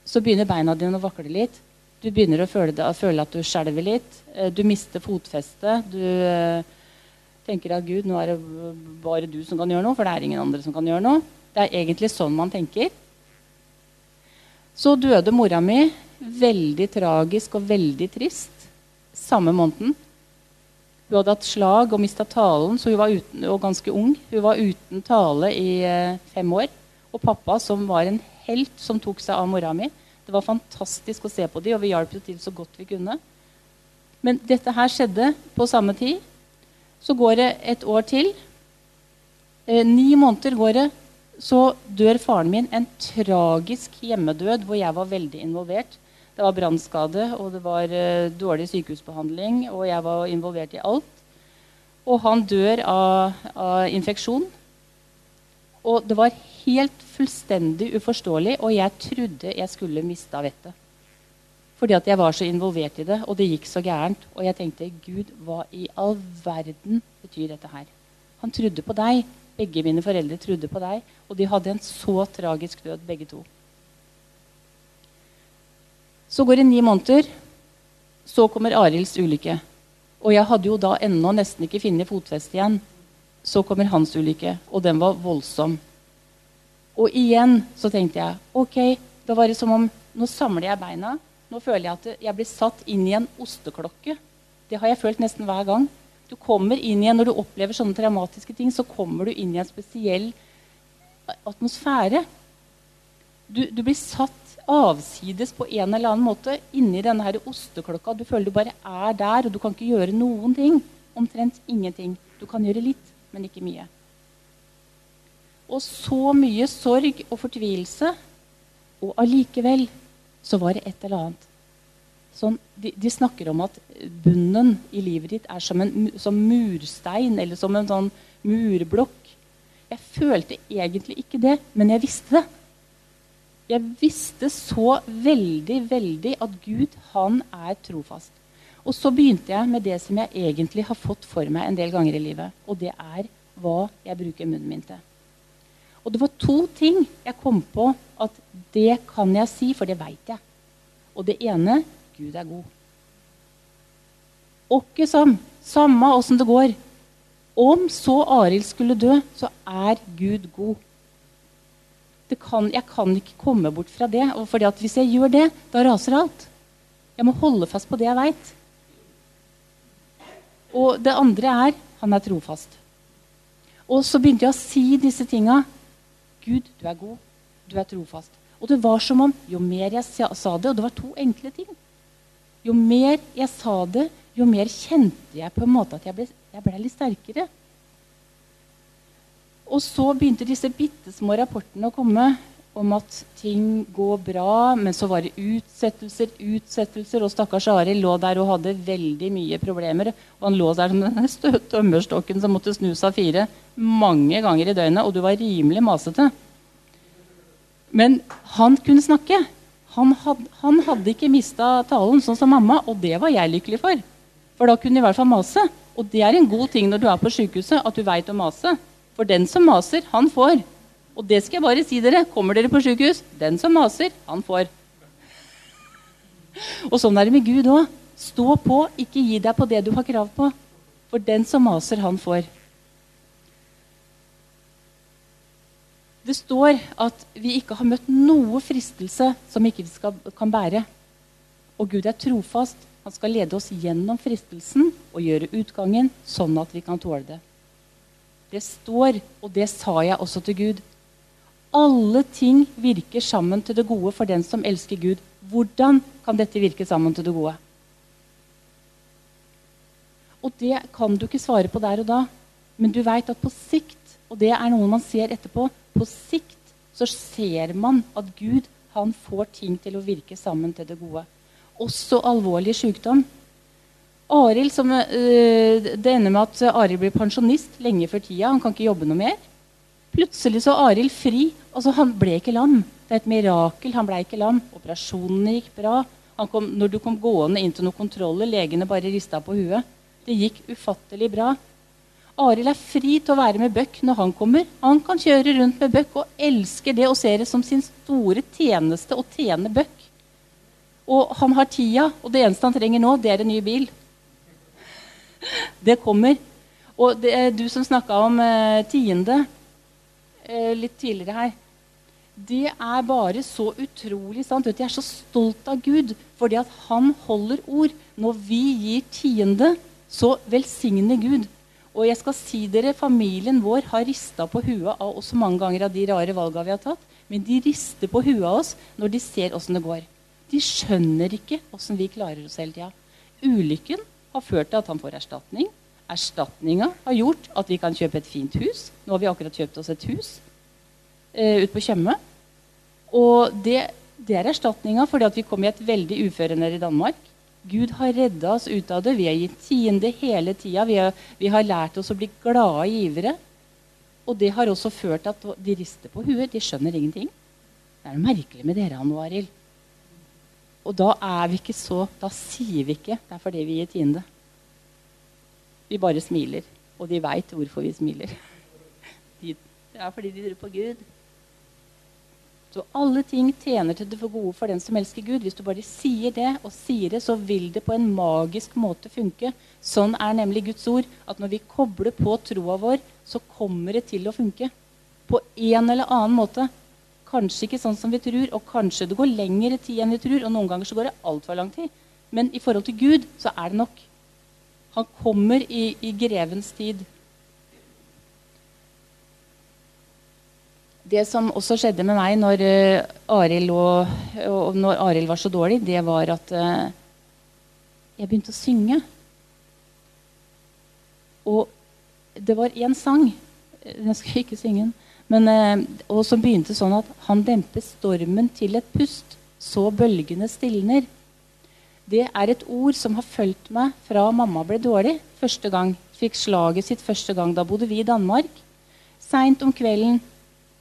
så begynner beina dine å vakle litt. Du begynner å føle, det, føle at du skjelver litt. Eh, du mister fotfestet. Du uh, tenker at Gud, nå er det bare du som kan gjøre noe, for det er ingen andre som kan gjøre noe. Det er egentlig sånn man tenker. Så døde mora mi. Veldig tragisk og veldig trist. Samme måneden. Hun hadde hatt slag og mista talen, så hun var uten, og ganske ung. Hun var uten tale i uh, fem år. Og pappa, som var en helt som tok seg av mora mi, det var fantastisk å se på dem, og vi hjalp til så godt vi kunne. Men dette her skjedde på samme tid. Så går det et år til. Eh, ni måneder går det. Så dør faren min en tragisk hjemmedød hvor jeg var veldig involvert. Det var brannskade, og det var eh, dårlig sykehusbehandling, og jeg var involvert i alt. Og han dør av, av infeksjon. Og det var helt fullstendig uforståelig, og jeg trodde jeg skulle mista vettet. Fordi at jeg var så involvert i det, og det gikk så gærent. Og jeg tenkte Gud, hva i all verden betyr dette her? Han trodde på deg. Begge mine foreldre trodde på deg, og de hadde en så tragisk død, begge to. Så går det ni måneder. Så kommer Arilds ulykke. Og jeg hadde jo da ennå nesten ikke funnet fotfeste igjen. Så kommer hans ulykke, og den var voldsom. Og igjen så tenkte jeg ok, da var det som om nå samler jeg beina. Nå føler jeg at jeg blir satt inn i en osteklokke. Det har jeg følt nesten hver gang. Du kommer inn igjen, Når du opplever sånne traumatiske ting, så kommer du inn i en spesiell atmosfære. Du, du blir satt avsides på en eller annen måte inni denne her osteklokka. Du føler du bare er der, og du kan ikke gjøre noen ting. Omtrent ingenting. Du kan gjøre litt, men ikke mye. Og så mye sorg og fortvilelse. Og allikevel så var det et eller annet. Sånn, de, de, snakker om at bunnen i livet ditt er som en som murstein eller som en sånn murblokk. Jeg følte egentlig ikke det, men jeg visste det. Jeg visste så veldig, veldig at Gud, han er trofast. Og så begynte jeg med det som jeg egentlig har fått for meg en del ganger i livet. Og det er hva jeg bruker munnen min til. Og det var to ting jeg kom på at det kan jeg si, for det veit jeg. Og det ene Gud er god. Åkke som, samme åssen det går. Om så Arild skulle dø, så er Gud god. Kan, jeg kan ikke komme bort fra det. At hvis jeg gjør det, da raser alt. Jeg må holde fast på det jeg veit. Og det andre er han er trofast. Og så begynte jeg å si disse tinga Gud, du er god. Du er trofast. Og det var som om jo mer jeg sa det Og det var to enkle ting. Jo mer jeg sa det, jo mer kjente jeg på en måte at jeg ble, jeg ble litt sterkere. Og så begynte disse bitte små rapportene å komme om at ting går bra, men så var det utsettelser, utsettelser. Og stakkars Arild lå der og hadde veldig mye problemer. Og han lå der som den tømmerstokken som måtte snus av fire mange ganger i døgnet, og du var rimelig masete. Men han kunne snakke. Han hadde, han hadde ikke mista talen, sånn som mamma, og det var jeg lykkelig for. For da kunne de i hvert fall mase. Og det er en god ting når du er på sykehuset, at du veit å mase. For den som maser, han får. Og det skal jeg bare si dere. Kommer dere på sykehus, den som maser, han får. Og sånn er det med Gud òg. Stå på, ikke gi deg på det du har krav på. For den som maser, han får. Det står at vi ikke har møtt noe fristelse som ikke vi skal, kan bære. Og Gud er trofast. Han skal lede oss gjennom fristelsen og gjøre utgangen sånn at vi kan tåle det. Det står, og det sa jeg også til Gud. Alle ting virker sammen til det gode for den som elsker Gud. Hvordan kan dette virke sammen til det gode? Og det kan du ikke svare på der og da. Men du veit at på sikt, og det er noe man ser etterpå, på sikt så ser man at Gud han får ting til å virke sammen til det gode. Også alvorlig sykdom. Arild, som, øh, Det ender med at Arild blir pensjonist lenge før tida. Han kan ikke jobbe noe mer. Plutselig så Arild fri. altså Han ble ikke lam. Det er et mirakel. Han ble ikke lam. Operasjonene gikk bra. Kom, når du kom gående inn til noen kontroller, legene bare rista på huet. Det gikk ufattelig bra. Arild er fri til å være med Bøck når han kommer. Han kan kjøre rundt med Bøck og elsker det og ser det som sin store tjeneste å tjene Bøck. Og han har tida, og det eneste han trenger nå, det er en ny bil. Det kommer. Og det du som snakka om eh, tiende eh, litt tidligere her. Det er bare så utrolig sant. Jeg er så stolt av Gud fordi at han holder ord. Når vi gir tiende, så velsigner Gud. Og jeg skal si dere, familien vår har rista på huet av oss mange ganger av de rare valgene vi har tatt. Men de rister på huet av oss når de ser åssen det går. De skjønner ikke åssen vi klarer oss hele tida. Ulykken har ført til at han får erstatning. Erstatninga har gjort at vi kan kjøpe et fint hus. Nå har vi akkurat kjøpt oss et hus eh, ute på Tjøme. Og det, det er erstatninga fordi at vi kom i et veldig uføre nede i Danmark. Gud har redda oss ut av det. Vi har gitt tiende hele tida. Vi, vi, har lært oss å bli glade givere. Og det har også ført til at de rister på huet. De skjønner ingenting. Det er noe merkelig med dere, Anne Arild. Og da er vi ikke så Da sier vi ikke det er fordi vi gir tiende. Vi bare smiler. Og de veit hvorfor vi smiler. De, det er fordi de tror på Gud. Så alle ting tjener til det for gode for den som elsker Gud. Hvis du bare sier det og sier det, så vil det på en magisk måte funke. Sånn er nemlig Guds ord. At når vi kobler på troa vår, så kommer det til å funke. På en eller annen måte. Kanskje ikke sånn som vi tror, og kanskje det går lengre tid enn vi tror. Og noen ganger så går det altfor lang tid. Men i forhold til Gud så er det nok. Han kommer i, i grevens tid. Det som også skjedde med meg når uh, Arild var så dårlig, det var at uh, jeg begynte å synge. Og det var én sang Jeg skal ikke synge den. Og som begynte sånn at han demper stormen til et pust, så bølgene stilner. Det er et ord som har fulgt meg fra mamma ble dårlig første gang. Fikk slaget sitt første gang. Da bodde vi i Danmark. Seint om kvelden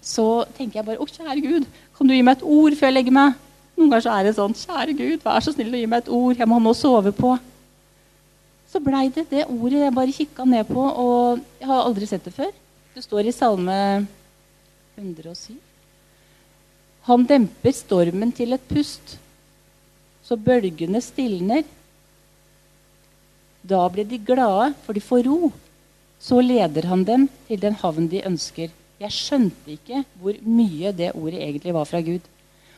så tenker jeg bare Å, kjære Gud, kan du gi meg et ord før jeg legger meg? Noen ganger så er det sånn Kjære Gud, vær så snill å gi meg et ord. Jeg må ha noe å sove på. Så blei det det ordet jeg bare kikka ned på, og jeg har aldri sett det før. Det står i Salme 107. Han demper stormen til et pust, så bølgene stilner. Da blir de glade, for de får ro. Så leder han dem til den havn de ønsker. Jeg skjønte ikke hvor mye det ordet egentlig var fra Gud.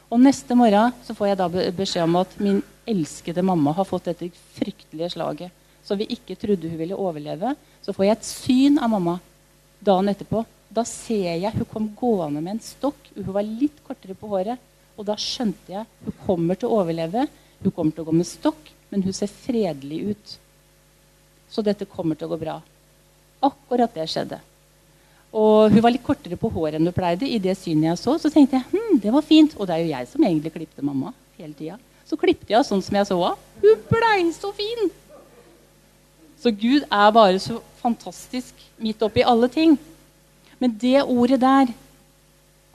Og neste morgen så får jeg da beskjed om at min elskede mamma har fått dette fryktelige slaget som vi ikke trodde hun ville overleve. Så får jeg et syn av mamma dagen etterpå. Da ser jeg hun kom gående med en stokk. Hun var litt kortere på håret. Og da skjønte jeg hun kommer til å overleve. Hun kommer til å gå med stokk, men hun ser fredelig ut. Så dette kommer til å gå bra. Akkurat det skjedde. Og hun var litt kortere på håret enn hun pleide. I det synet jeg så, så tenkte jeg hm, det var fint. Og det er jo jeg som egentlig klipte mamma hele tida. Så klipte jeg sånn som jeg så henne. Hun blei så fin! Så Gud er bare så fantastisk midt oppi alle ting. Men det ordet der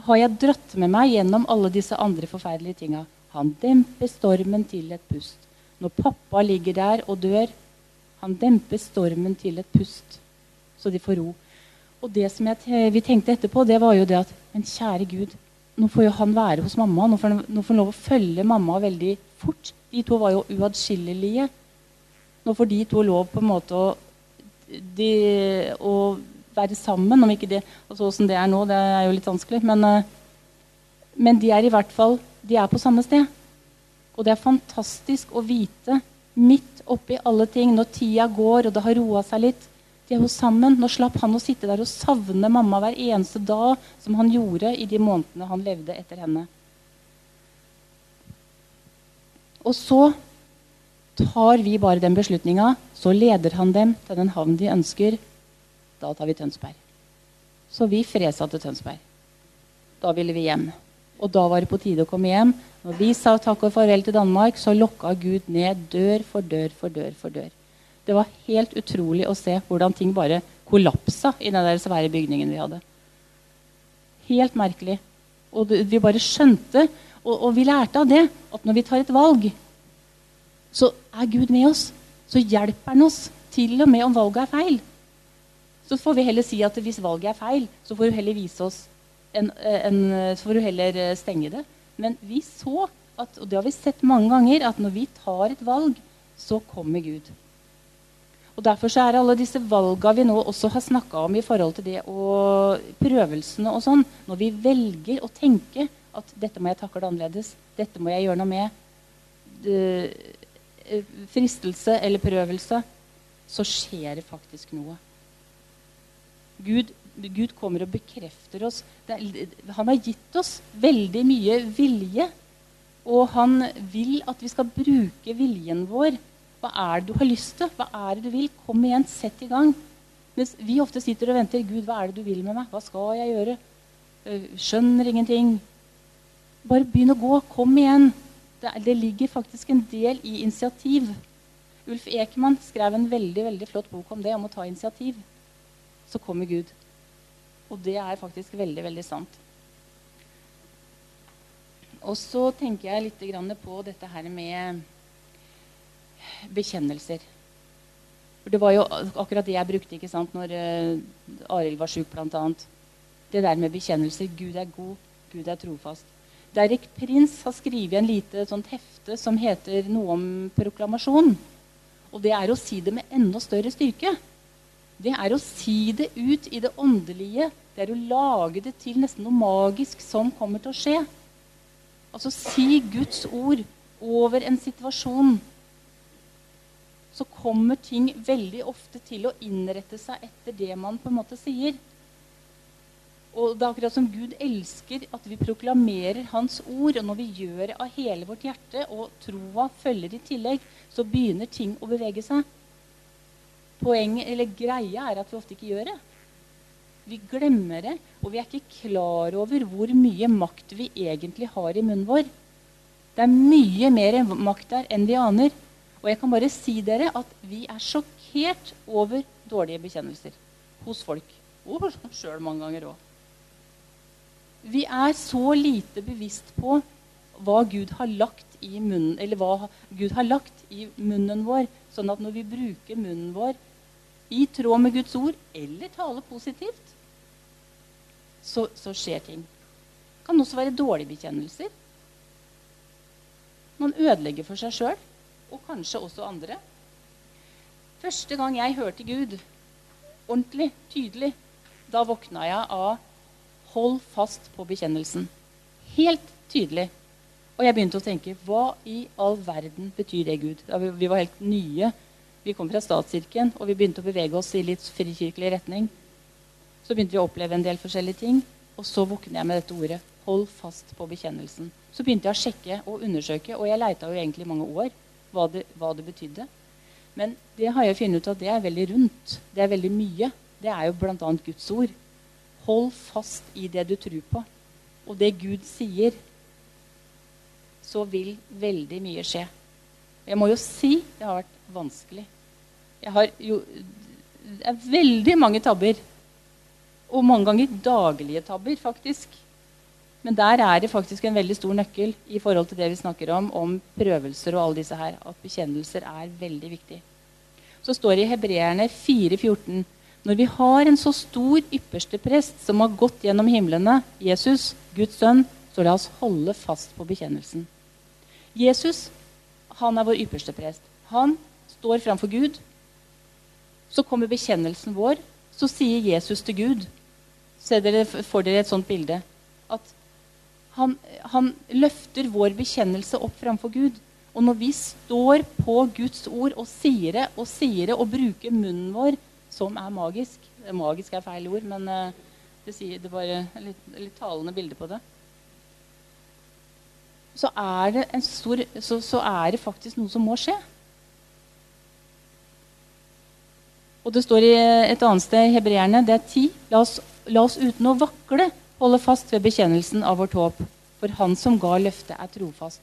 har jeg dratt med meg gjennom alle disse andre forferdelige tinga. Han demper stormen til et pust. Når pappa ligger der og dør, han demper stormen til et pust, så de får ro. Og det som jeg, vi tenkte etterpå, det var jo det at Men kjære Gud, nå får jo han være hos mamma. Nå får, nå får han lov å følge mamma veldig fort. De to var jo uatskillelige. Nå får de to lov på en måte å, de, å være sammen. Om ikke det altså Åssen det er nå, det er jo litt vanskelig. Men, eh, men de er i hvert fall de er på samme sted. Og det er fantastisk å vite, midt oppi alle ting, når tida går og det har roa seg litt De er jo sammen. Nå slapp han å sitte der og savne mamma hver eneste dag, som han gjorde i de månedene han levde etter henne. Og så tar vi bare den beslutninga. Så leder han dem til den havn de ønsker. Da tar vi Tønsberg. Så vi fresa til Tønsberg. Da ville vi hjem. Og da var det på tide å komme hjem. Når vi sa takk og farvel til Danmark, så lokka Gud ned dør for dør for dør for dør. Det var helt utrolig å se hvordan ting bare kollapsa i den der svære bygningen vi hadde. Helt merkelig. Og vi bare skjønte, og, og vi lærte av det, at når vi tar et valg, så er Gud med oss. Så hjelper han oss, til og med om valget er feil. Så får vi heller si at hvis valget er feil, så får du heller vise oss en, en, så får du heller eh, stenge det. Men vi så, at, og det har vi sett mange ganger, at når vi tar et valg, så kommer Gud. Og Derfor så er alle disse valga vi nå også har snakka om i forhold til det og prøvelsene og sånn Når vi velger å tenke at dette må jeg takle annerledes, dette må jeg gjøre noe med, eh, fristelse eller prøvelse, så skjer det faktisk noe. Gud Gud kommer og bekrefter oss. Han har gitt oss veldig mye vilje. Og han vil at vi skal bruke viljen vår. Hva er det du har lyst til? Hva er det du vil? Kom igjen, sett i gang. Mens vi ofte sitter og venter. Gud, hva er det du vil med meg? Hva skal jeg gjøre? Øh, skjønner ingenting. Bare begynn å gå. Kom igjen. Det, det ligger faktisk en del i initiativ. Ulf Ekman skrev en veldig, veldig flott bok om det, om å ta initiativ. Så kommer Gud. Og det er faktisk veldig, veldig sant. Og så tenker jeg litt på dette her med bekjennelser. For Det var jo akkurat det jeg brukte ikke sant, når uh, Arild var sjuk, bl.a. Det der med bekjennelser. Gud er god, Gud er trofast. Derek Prins har skrevet en lite sånt hefte som heter noe om proklamasjon. Og det er å si det med enda større styrke det er å si det ut i det åndelige. Det er å lage det til nesten noe magisk som kommer til å skje. Altså si Guds ord over en situasjon. Så kommer ting veldig ofte til å innrette seg etter det man på en måte sier. Og det er akkurat som Gud elsker at vi proklamerer Hans ord. Og når vi gjør det av hele vårt hjerte, og troa følger i tillegg, så begynner ting å bevege seg. Poenget, eller greia er at vi ofte ikke gjør det. Vi glemmer det, og vi er ikke klar over hvor mye makt vi egentlig har i munnen vår. Det er mye mer makt der enn vi aner. Og jeg kan bare si dere at vi er sjokkert over dårlige bekjennelser hos folk. Og sjøl mange ganger òg. Vi er så lite bevisst på hva Gud har lagt i munnen, eller hva Gud har lagt i munnen vår, sånn at når vi bruker munnen vår i tråd med Guds ord, eller taler positivt, så, så skjer ting. Det kan også være dårlige bekjennelser. Man ødelegger for seg sjøl, og kanskje også andre. Første gang jeg hørte Gud ordentlig, tydelig, da våkna jeg av 'hold fast på bekjennelsen'. Helt tydelig. Og jeg begynte å tenke hva i all verden betyr det, Gud? Vi var helt nye vi kom fra statskirken, og vi begynte å bevege oss i litt frikirkelig retning. Så begynte vi å oppleve en del forskjellige ting, og så våkner jeg med dette ordet. Hold fast på bekjennelsen. Så begynte jeg å sjekke og undersøke, og jeg leita jo egentlig i mange år hva det, hva det betydde. Men det har jeg funnet ut at det er veldig rundt. Det er veldig mye. Det er jo bl.a. Guds ord. Hold fast i det du tror på. Og det Gud sier, så vil veldig mye skje. Jeg må jo si det har vært vanskelig. Jeg har jo Det er veldig mange tabber. Og mange ganger daglige tabber, faktisk. Men der er det faktisk en veldig stor nøkkel i forhold til det vi snakker om, om prøvelser og alle disse her. At bekjennelser er veldig viktig. Så står det i Hebreerne 4,14.: Når vi har en så stor ypperste prest som har gått gjennom himlene, Jesus, Guds sønn, så la oss holde fast på bekjennelsen. Jesus han er vår ypperste prest. Han står framfor Gud. Så kommer bekjennelsen vår. Så sier Jesus til Gud Se dere, får dere et sånt bilde. At han, han løfter vår bekjennelse opp framfor Gud. Og når vi står på Guds ord og sier det og sier det og bruker munnen vår, som er magisk Magisk er feil ord, men uh, det, sier, det bare litt, litt talende bilde på det. Så er, det stor, så, så er det faktisk noe som må skje. Og det står i et annet sted i Hebreerne, det er ti. La oss, la oss uten å vakle holde fast ved bekjennelsen av vårt håp. For Han som ga løftet, er trofast.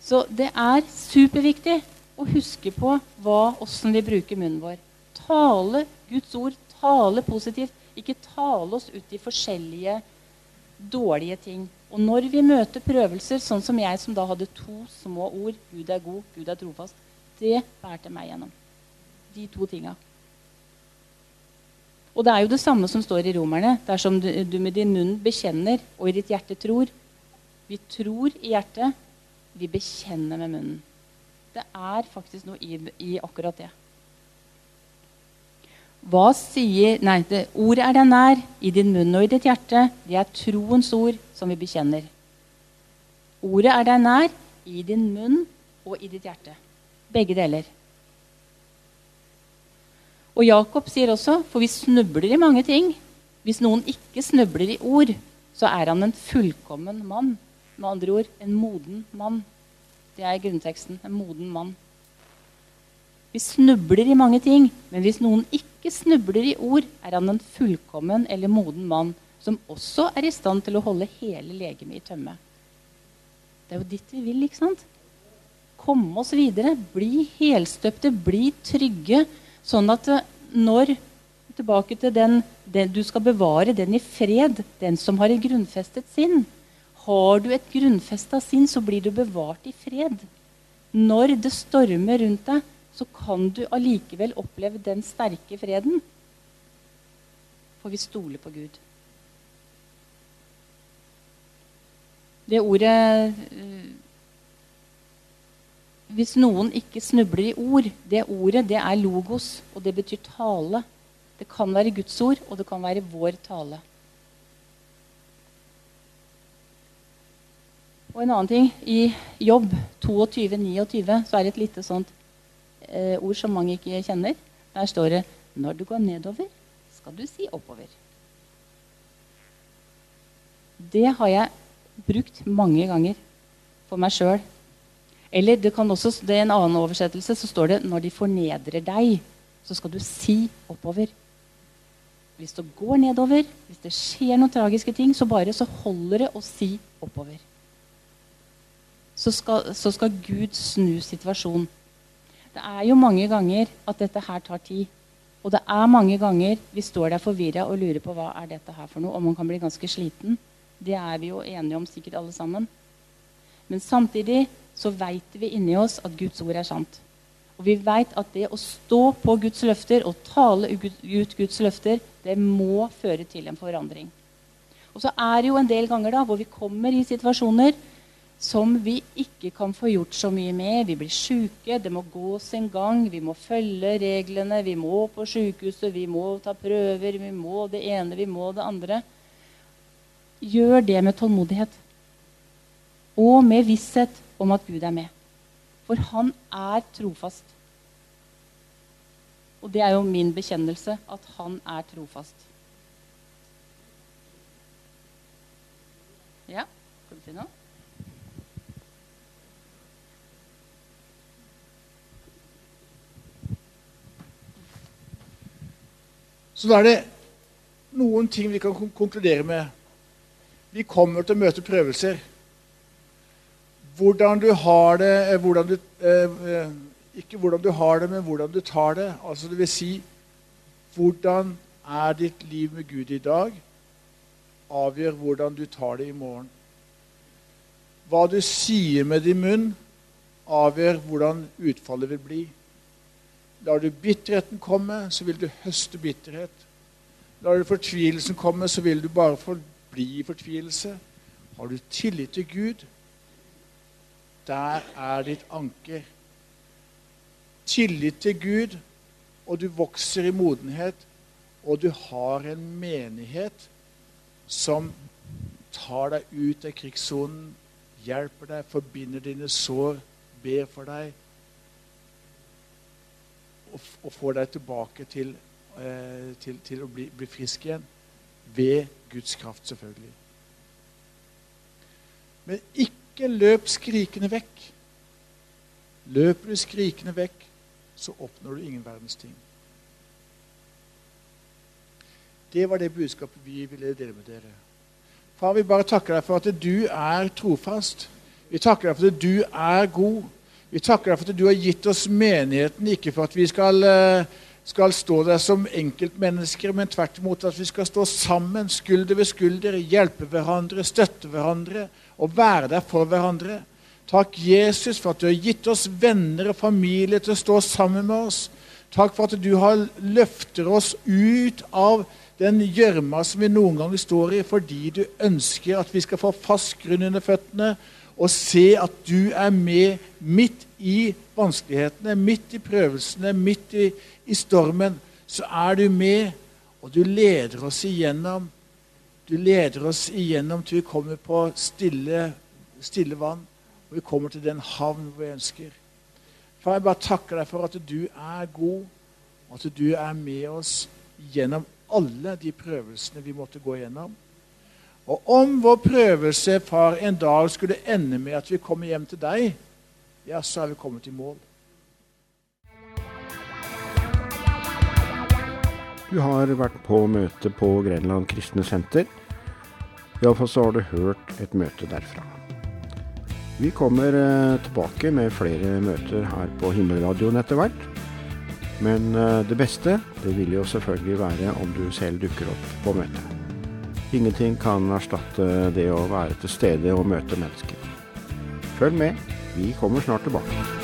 Så det er superviktig å huske på åssen vi bruker munnen vår. Tale Guds ord, tale positivt. Ikke tale oss ut i forskjellige dårlige ting. Og når vi møter prøvelser, sånn som jeg som da hadde to små ord Gud er god, Gud er trofast, det bærte meg gjennom de to tinga. Og det er jo det samme som står i Romerne. Dersom du, du med din munn bekjenner og i ditt hjerte tror. Vi tror i hjertet, vi bekjenner med munnen. Det er faktisk noe i, i akkurat det. Hva sier Nei, det, ordet er deg nær, i din munn og i ditt hjerte. Det er troens ord som vi bekjenner. Ordet er deg nær, i din munn og i ditt hjerte. Begge deler. Og Jakob sier også, for vi snubler i mange ting. Hvis noen ikke snubler i ord, så er han en fullkommen mann. Med andre ord en moden mann. Det er grunnteksten. En moden mann. Vi snubler i mange ting, men hvis noen ikke snubler i ord, er han en fullkommen eller moden mann som også er i stand til å holde hele legemet i tømme. Det er jo dit vi vil, ikke sant? Komme oss videre. Bli helstøpte, bli trygge Sånn at eh, når Tilbake til den, den, Du skal bevare den i fred, den som har et grunnfestet sinn. Har du et grunnfesta sinn, så blir du bevart i fred. Når det stormer rundt deg, så kan du allikevel oppleve den sterke freden. For vi stoler på Gud. Det ordet eh, hvis noen ikke snubler i ord Det ordet det er logos, og det betyr tale. Det kan være Guds ord, og det kan være vår tale. Og en annen ting. I Jobb 22-29 så er det et lite sånt eh, ord som mange ikke kjenner. Der står det når du går nedover, skal du si oppover. Det har jeg brukt mange ganger for meg sjøl eller det kan også, det er en annen oversettelse så står det 'når de fornedrer deg', så skal du si oppover. Hvis det går nedover, hvis det skjer noen tragiske ting, så bare så holder det å si oppover. Så skal, så skal Gud snu situasjonen. Det er jo mange ganger at dette her tar tid. Og det er mange ganger vi står der forvirra og lurer på hva er dette her for noe. Og man kan bli ganske sliten. Det er vi jo enige om sikkert alle sammen. Men samtidig så veit vi inni oss at Guds ord er sant. Og vi veit at det å stå på Guds løfter og tale ut Guds løfter, det må føre til en forandring. Og så er det jo en del ganger da, hvor vi kommer i situasjoner som vi ikke kan få gjort så mye med. Vi blir sjuke, det må gå sin gang, vi må følge reglene, vi må på sjukehuset, vi må ta prøver, vi må det ene, vi må det andre. Gjør det med tålmodighet. Og med visshet om at Gud er med. For han er trofast. Og det er jo min bekjennelse at han er trofast. Ja, skal du si noe? Så da er det noen ting vi kan konkludere med. Vi kommer til å møte prøvelser hvordan du har det eh, hvordan du, eh, eh, Ikke hvordan du har det, men hvordan du tar det. Altså det vil si hvordan er ditt liv med Gud i dag? avgjør hvordan du tar det i morgen. Hva du sier med din munn, avgjør hvordan utfallet vil bli. Lar du bitterheten komme, så vil du høste bitterhet. Lar du fortvilelsen komme, så vil du bare forbli i fortvilelse. Har du tillit til Gud, der er ditt anker. Tillit til Gud, og du vokser i modenhet, og du har en menighet som tar deg ut av krigssonen, hjelper deg, forbinder dine sår, ber for deg og, og får deg tilbake til, eh, til, til å bli, bli, frisk igjen. Ved Guds kraft, selvfølgelig. Men ikke løp skrikende vekk. Løper du skrikende vekk, så oppnår du ingen verdens ting. Det var det budskapet vi ville dele med dere. Far, vi bare takker deg for at du er trofast. Vi takker deg for at du er god. Vi takker deg for at du har gitt oss menigheten, ikke for at vi skal, eh, skal stå der som enkeltmennesker, men tvert imot at vi skal stå sammen, skulder ved skulder, hjelpe hverandre, støtte hverandre og være der for hverandre. Takk, Jesus, for at du har gitt oss venner og familie til å stå sammen med oss. Takk for at du har løfter oss ut av den gjørma som vi noen ganger står i, fordi du ønsker at vi skal få fast grunn under føttene og se at du er med midt i vanskelighetene, midt i prøvelsene, midt i, i stormen. Så er du med, og du leder oss igjennom. Du leder oss igjennom til vi kommer på stille, stille vann, og vi kommer til den havn vi ønsker. Far, jeg bare takker deg for at du er god, og at du er med oss gjennom alle de prøvelsene vi måtte gå gjennom. Og om vår prøvelse, far, en dag skulle ende med at vi kommer hjem til deg, ja, så er vi kommet i mål. Du har vært på møte på Grenland kristne senter. Iallfall så har du hørt et møte derfra. Vi kommer eh, tilbake med flere møter her på Himmelradioen etter hvert. Men eh, det beste det vil jo selvfølgelig være om du selv dukker opp på møtet. Ingenting kan erstatte det å være til stede og møte mennesker. Følg med, vi kommer snart tilbake.